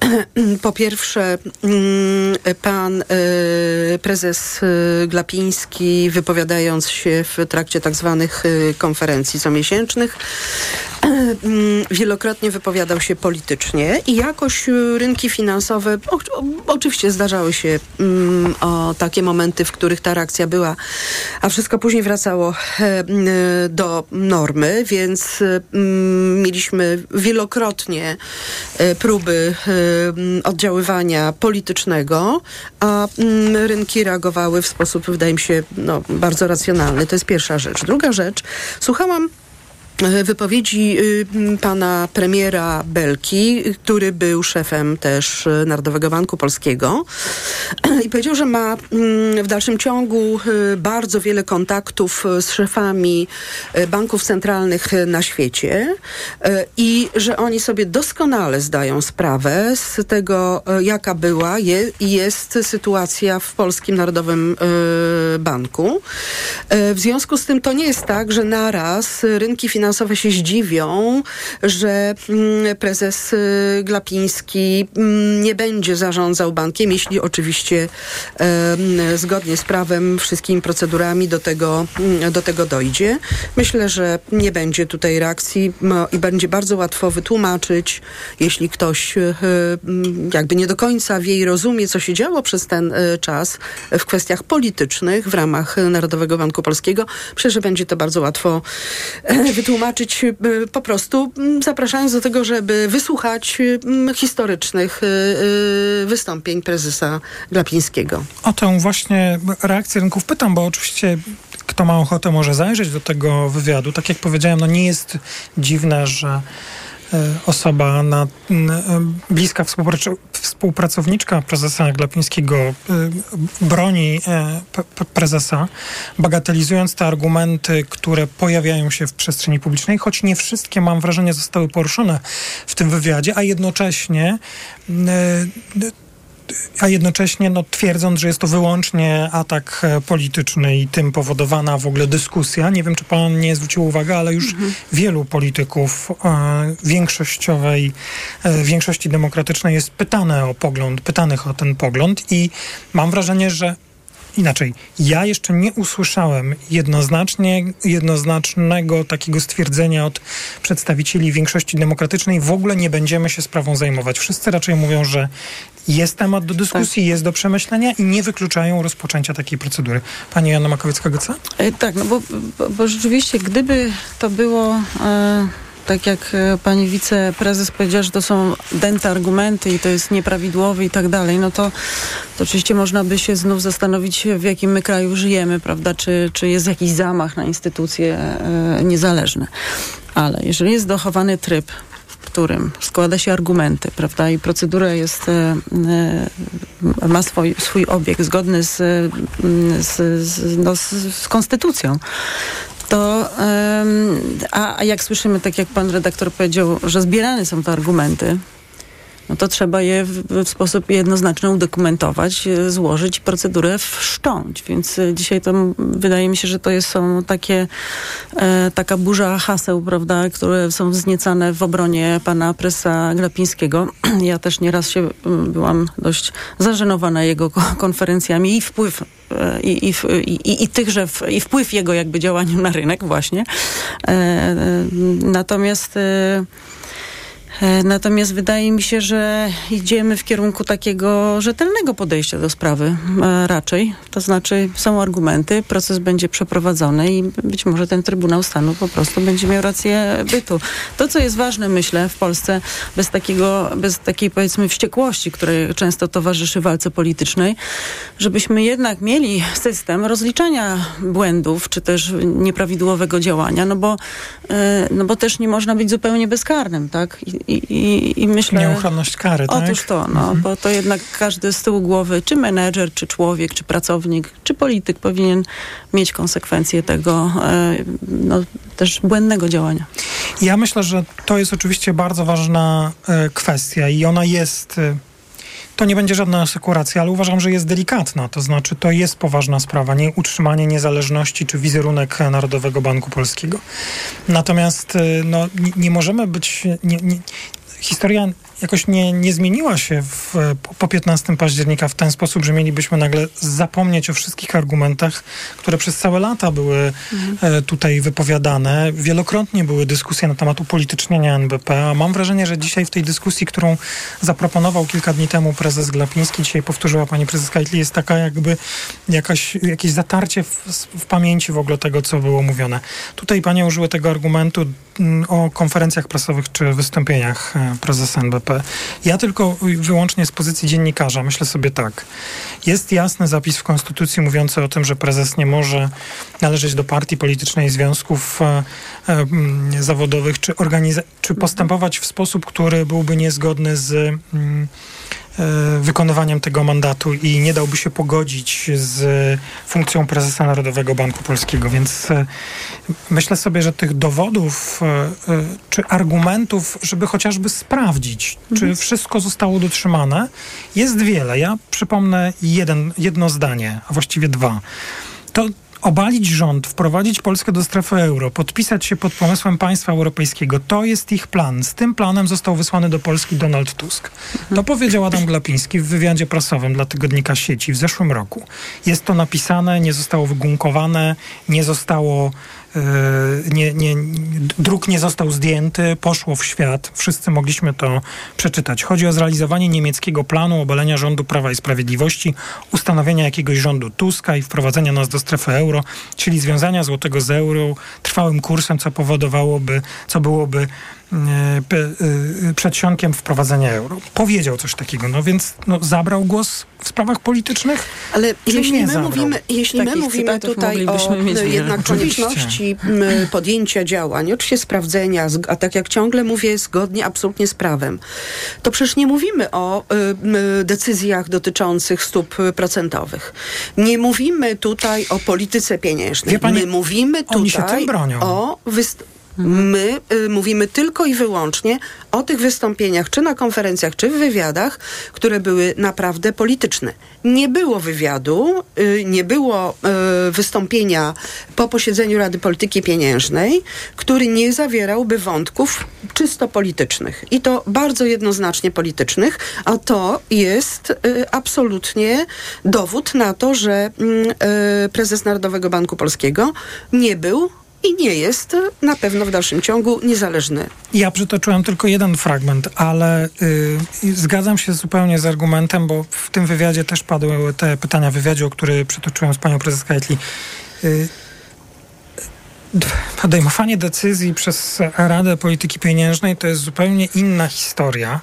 Po pierwsze, mm, pan e, prezes e, Glapiński, wypowiadając się w trakcie tak zwanych e, konferencji comiesięcznych, mm, wielokrotnie wypowiadał się politycznie i jakoś rynki finansowe, oczywiście zdarzały się mm, o takie momenty, w których ta reakcja była, a wszystko później wracało do normy, więc mieliśmy wielokrotnie wielokrotnie e, próby e, oddziaływania politycznego, a rynki reagowały w sposób, wydaje mi się, no, bardzo racjonalny. To jest pierwsza rzecz. Druga rzecz, słuchałam wypowiedzi y, pana premiera Belki, który był szefem też e, Narodowego Banku Polskiego i powiedział, że ma w dalszym ciągu e, bardzo wiele kontaktów z szefami banków centralnych na świecie i że oni sobie doskonale zdają sprawę z tego, jaka była i jest sytuacja w Polskim Narodowym Banku. W związku z tym to nie jest tak, że naraz rynki finansowe finansowe się zdziwią, że mm, prezes y, Glapiński mm, nie będzie zarządzał bankiem, jeśli oczywiście zgodnie z prawem, wszystkimi procedurami do tego, mm, do tego dojdzie. Myślę, że nie będzie tutaj reakcji i będzie bardzo łatwo wytłumaczyć, jeśli ktoś y, jakby nie do końca wie i rozumie, co się działo przez ten y, czas w kwestiach politycznych w ramach Narodowego Banku Polskiego. Myślę, że będzie to bardzo łatwo wytłumaczyć wytłumaczyć po prostu, zapraszając do tego, żeby wysłuchać historycznych wystąpień prezesa Glapińskiego. O tę właśnie reakcję rynków pytam, bo oczywiście kto ma ochotę może zajrzeć do tego wywiadu. Tak jak powiedziałem, no nie jest dziwne, że osoba na, bliska współpracowniczka prezesa Glapińskiego e, broni e, prezesa, bagatelizując te argumenty, które pojawiają się w przestrzeni publicznej, choć nie wszystkie, mam wrażenie, zostały poruszone w tym wywiadzie, a jednocześnie a jednocześnie no, twierdząc, że jest to wyłącznie atak e, polityczny i tym powodowana w ogóle dyskusja. Nie wiem, czy pan nie zwrócił uwagi, ale już mhm. wielu polityków e, większościowej, e, większości demokratycznej jest pytane o pogląd, pytanych o ten pogląd i mam wrażenie, że inaczej, ja jeszcze nie usłyszałem jednoznacznie, jednoznacznego takiego stwierdzenia od przedstawicieli większości demokratycznej, w ogóle nie będziemy się sprawą zajmować. Wszyscy raczej mówią, że jest temat do dyskusji, tak. jest do przemyślenia i nie wykluczają rozpoczęcia takiej procedury. Pani Joanna Makowiecka-Goca? E, tak, no bo, bo, bo, rzeczywiście, gdyby to było... E tak jak e, pani wiceprezes powiedziała, że to są dęte argumenty i to jest nieprawidłowe i tak dalej, no to, to oczywiście można by się znów zastanowić, w jakim my kraju żyjemy, prawda, czy, czy jest jakiś zamach na instytucje e, niezależne. Ale jeżeli jest dochowany tryb którym składa się argumenty, prawda, i procedura jest, e, e, ma swój, swój obieg zgodny z, z, z, no, z konstytucją, to a, a jak słyszymy, tak jak pan redaktor powiedział, że zbierane są te argumenty, no to trzeba je w, w, sposób jednoznaczny udokumentować, e, złożyć, procedurę wszcząć. Więc e, dzisiaj to wydaje mi się, że to jest, są takie, e, taka burza haseł, prawda, które są wzniecane w obronie pana presa Glapińskiego. Ja też nieraz się byłam dość zażenowana jego konferencjami i wpływ e, i, i, i, i, tychże, i wpływ jego jakby działaniem na rynek właśnie. E, natomiast E, natomiast wydaje mi się, że idziemy w kierunku takiego rzetelnego podejścia do sprawy e, raczej. To znaczy są argumenty, proces będzie przeprowadzony i być może ten Trybunał Stanu po prostu będzie miał rację bytu. To, co jest ważne, myślę, w Polsce, bez, takiego, bez takiej powiedzmy wściekłości, której często towarzyszy walce politycznej, żebyśmy jednak mieli system rozliczania błędów, czy też nieprawidłowego działania, no bo, e, no bo też nie można być zupełnie bezkarnym, tak? I, i, i myślę... Nieuchronność kary, tak? Otóż to, no, mhm. bo to jednak każdy z tyłu głowy, czy menedżer, czy człowiek, czy pracownik, czy polityk powinien mieć konsekwencje tego e, no, też błędnego działania. Ja myślę, że to jest oczywiście bardzo ważna e, kwestia i ona jest... To nie będzie żadna asekuracja, ale uważam, że jest delikatna. To znaczy, to jest poważna sprawa, nie utrzymanie niezależności czy wizerunek Narodowego Banku Polskiego. Natomiast y, no, nie, nie możemy być. Nie, nie, historia jakoś nie, nie zmieniła się w, po 15 października w ten sposób, że mielibyśmy nagle zapomnieć o wszystkich argumentach, które przez całe lata były mhm. E, tutaj wypowiadane. Wielokrotnie były dyskusje na temat upolitycznienia NBP, a mam wrażenie, że dzisiaj w tej dyskusji, którą zaproponował kilka dni temu prezes Glapiński, dzisiaj powtórzyła pani prezes Kajtli, jest taka jakby jakaś, jakieś zatarcie w, w pamięci w ogóle tego, co było mówione. Tutaj panie użyły tego argumentu mm, o konferencjach prasowych czy wystąpieniach e, prezesa NBP. Ja tylko wyłącznie z pozycji dziennikarza myślę sobie tak. Jest jasny zapis w Konstytucji mówiący o tym, że prezes nie może należeć do partii politycznej, związków e, e, zawodowych, czy, organiza- czy postępować w sposób, który byłby niezgodny z. Mm, wykonywaniem tego mandatu i nie dałby się pogodzić z funkcją prezesa Narodowego Banku Polskiego. Więc e, myślę sobie, że tych dowodów e, czy argumentów, żeby chociażby sprawdzić, mhm. czy wszystko zostało dotrzymane, jest wiele. Ja przypomnę jeden, jedno zdanie, a właściwie dwa. To obalić rząd, wprowadzić Polskę do strefy euro, podpisać się pod pomysłem państwa europejskiego. To jest ich plan. Z tym planem został wysłany do Polski Donald Tusk. To powiedział Adam Glapiński w wywiadzie prasowym dla tygodnika sieci w zeszłym roku. Jest to napisane, nie zostało wygumkowane, nie zostało nie, nie, druk nie został zdjęty, poszło w świat. Wszyscy mogliśmy to przeczytać. Chodzi o zrealizowanie niemieckiego planu obalenia rządu Prawa i Sprawiedliwości, ustanowienia jakiegoś rządu Tuska i wprowadzenia nas do strefy euro, czyli związania złotego z euro trwałym kursem, co powodowałoby, co byłoby E, przedsionkiem wprowadzenia euro. Powiedział coś takiego, no więc no, zabrał głos w sprawach politycznych? Ale jeśli my mówimy, jeśli my mówimy tutaj o jednak konieczności podjęcia działań, oczywiście sprawdzenia, a tak jak ciągle mówię, zgodnie absolutnie z prawem, to przecież nie mówimy o y, decyzjach dotyczących stóp procentowych. Nie mówimy tutaj o polityce pieniężnej. Pani, my mówimy tutaj o wystąpieniu My y, mówimy tylko i wyłącznie o tych wystąpieniach, czy na konferencjach, czy w wywiadach, które były naprawdę polityczne. Nie było wywiadu, y, nie było y, wystąpienia po posiedzeniu Rady Polityki Pieniężnej, który nie zawierałby wątków czysto politycznych. I to bardzo jednoznacznie politycznych, a to jest y, absolutnie dowód na to, że mm, y, prezes Narodowego Banku Polskiego nie był i nie jest na pewno w dalszym ciągu niezależny. Ja przytoczyłem tylko jeden fragment, ale y, zgadzam się zupełnie z argumentem, bo w tym wywiadzie też padły te pytania w wywiadzie, o który przytoczyłem z panią prezes Kajtli. Y, podejmowanie decyzji przez Radę Polityki Pieniężnej to jest zupełnie inna historia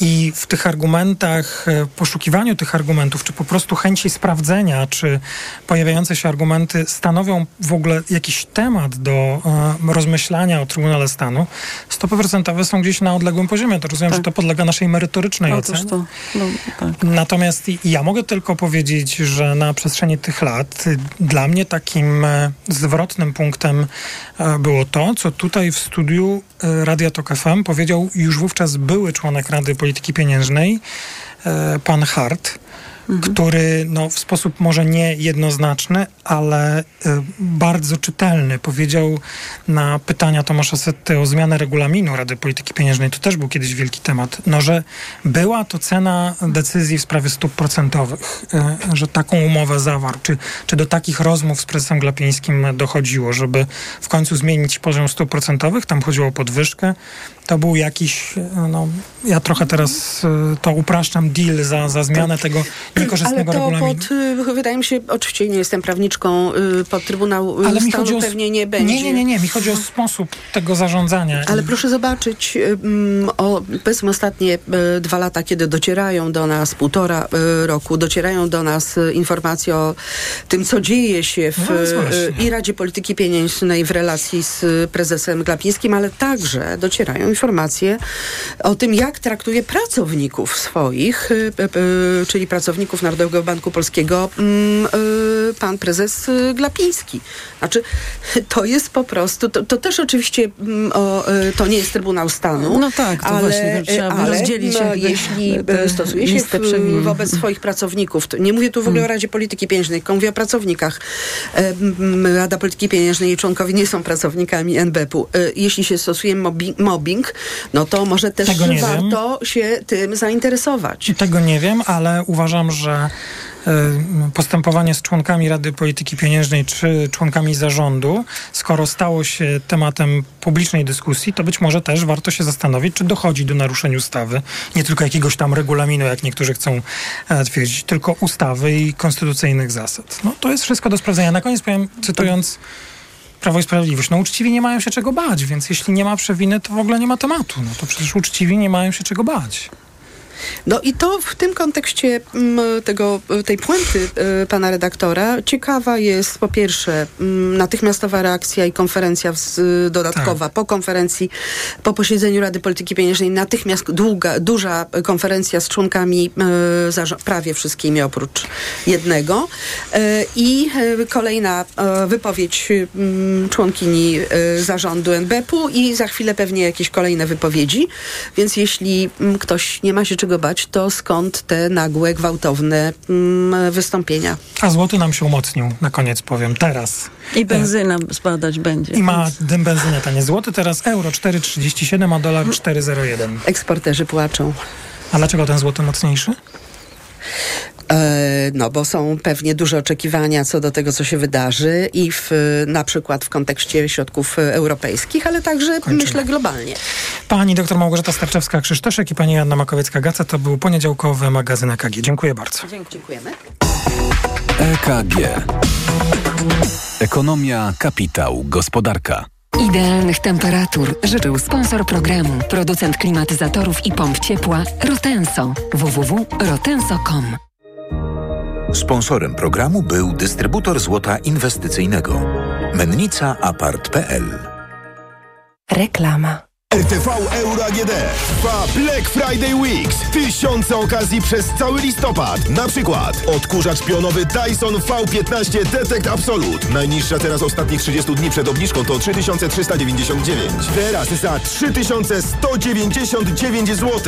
i w tych argumentach, e, poszukiwaniu tych argumentów, czy po prostu chęci sprawdzenia, czy pojawiające się argumenty stanowią w ogóle jakiś temat do e, rozmyślania o Trybunale Stanu, stopy procentowe są gdzieś na odległym poziomie. To rozumiem, tak. że to podlega naszej merytorycznej Otóż ocenie. To, no, tak. Natomiast ja mogę tylko powiedzieć, że na przestrzeni tych lat dla mnie takim e, zwrotnym punktem e, było to, co tutaj w studiu Radia Tok FM powiedział już wówczas były członek Rady Polityki Polityki Pieniężnej, e, pan Hart, mhm. który no, w sposób może nie jednoznaczny, ale y, bardzo czytelny. Powiedział na pytania Tomasza Setty o zmianę regulaminu Rady Polityki Pieniężnej, to też był kiedyś wielki temat, no, że była to cena decyzji w sprawie stóp procentowych, y, że taką umowę zawarł, czy, czy do takich rozmów z prezesem Glapińskim dochodziło, żeby w końcu zmienić poziom stóp procentowych, tam chodziło o podwyżkę, to był jakiś, no, ja trochę teraz to upraszczam, deal za, za zmianę tak. tego niekorzystnego Ale to regulaminu. Pod, y, wydaje mi się, oczywiście nie jestem prawniczką, pod Trybunał Ale Stanu mi chodzi o, pewnie nie będzie. Nie, nie, nie, nie, mi chodzi o sposób tego zarządzania. Ale proszę zobaczyć, mm, o, powiedzmy ostatnie dwa lata, kiedy docierają do nas, półtora roku, docierają do nas informacje o tym, co dzieje się w no, i Radzie Polityki Pieniężnej w relacji z prezesem Glapińskim, ale także docierają informacje o tym, jak traktuje pracowników swoich, czyli pracowników Narodowego Banku Polskiego mm, y, pan prezes y, Glapiński. Znaczy, to jest po prostu, to, to też oczywiście mm, o, y, to nie jest Trybunał Stanu. No tak, to ale, właśnie trzeba ale, rozdzielić. No, jeśli stosuje się w, wobec swoich pracowników, nie mówię tu w ogóle o hmm. Radzie Polityki Pieniężnej, tylko mówię o pracownikach. E, Rada Polityki Pieniężnej i członkowie nie są pracownikami NBP-u. E, jeśli się stosuje mobbing, no to może też warto wiem. się tym zainteresować. Tego nie wiem, ale uważam, że E, postępowanie z członkami Rady Polityki Pieniężnej czy członkami zarządu, skoro stało się tematem publicznej dyskusji, to być może też warto się zastanowić, czy dochodzi do naruszeń ustawy, nie tylko jakiegoś tam regulaminu, jak niektórzy chcą e, twierdzić, tylko ustawy i konstytucyjnych zasad. No, to jest wszystko do sprawdzenia. Na koniec powiem, cytując Prawo i Sprawiedliwość. No uczciwi nie mają się czego bać, więc jeśli nie ma przewiny, to w ogóle nie ma tematu. No to przecież uczciwi nie mają się czego bać. No i to w tym kontekście mm, tego, tej puenty y, pana redaktora ciekawa jest po pierwsze mm, natychmiastowa reakcja i konferencja dodatkowa tak. po konferencji, po posiedzeniu Rady Polityki Pieniężnej. Natychmiast długa, duża konferencja z członkami y, prawie wszystkimi oprócz jednego. Y, i kolejna wypowiedź mm, członkini zarządu NBP-u i za chwilę pewnie jakieś kolejne wypowiedzi, więc jeśli ktoś nie ma się czego to skąd te nagłe, gwałtowne mm, wystąpienia. A złoty nam się umocnił, na koniec powiem, teraz. I benzyna e, spadać będzie. I ma więc... benzynę tanie. Złoty teraz euro 4,37, a dolar 4,01. Eksporterzy płaczą. A dlaczego ten złoty mocniejszy? E, no bo są pewnie duże oczekiwania co do tego, co się wydarzy i w, na przykład w kontekście środków europejskich, ale także Kończymy. myślę globalnie. Pani dr Małgorzata Starczewska-Krzysztoszek i pani Anna Makowiecka-Gaca to był poniedziałkowy magazyn EKG. Dziękuję bardzo. Dziękujemy. EKG. Ekonomia, kapitał, gospodarka. Idealnych temperatur życzył sponsor programu, producent klimatyzatorów i pomp ciepła Rotenso. www.rotenso.com Sponsorem programu był dystrybutor złota inwestycyjnego. Mennica Apart.pl Reklama. RTV Euro AGD trwa Black Friday Weeks. Tysiące okazji przez cały listopad. Na przykład odkurzacz pionowy Dyson V15 Detect Absolute. Najniższa teraz ostatnich 30 dni przed obniżką to 3399. Teraz za 3199 zł.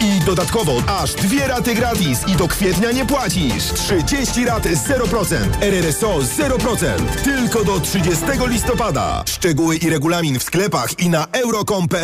I dodatkowo aż dwie raty gratis i do kwietnia nie płacisz. 30 rat 0%. RRSO 0%. Tylko do 30 listopada. Szczegóły i regulamin w sklepach i na euro.com.pl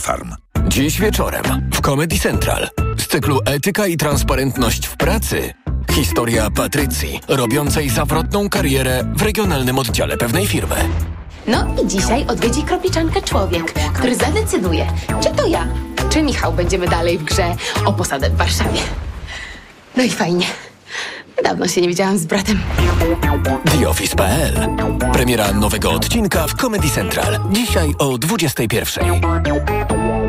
Farm. Dziś wieczorem w Comedy Central z cyklu Etyka i transparentność w pracy historia Patrycji, robiącej zawrotną karierę w regionalnym oddziale pewnej firmy. No i dzisiaj odwiedzi kropiczankę człowiek, który zadecyduje, czy to ja, czy Michał będziemy dalej w grze o posadę w Warszawie. No i fajnie. Dawno się nie widziałam z bratem. TheOffice.pl Premiera nowego odcinka w Comedy Central. Dzisiaj o 21.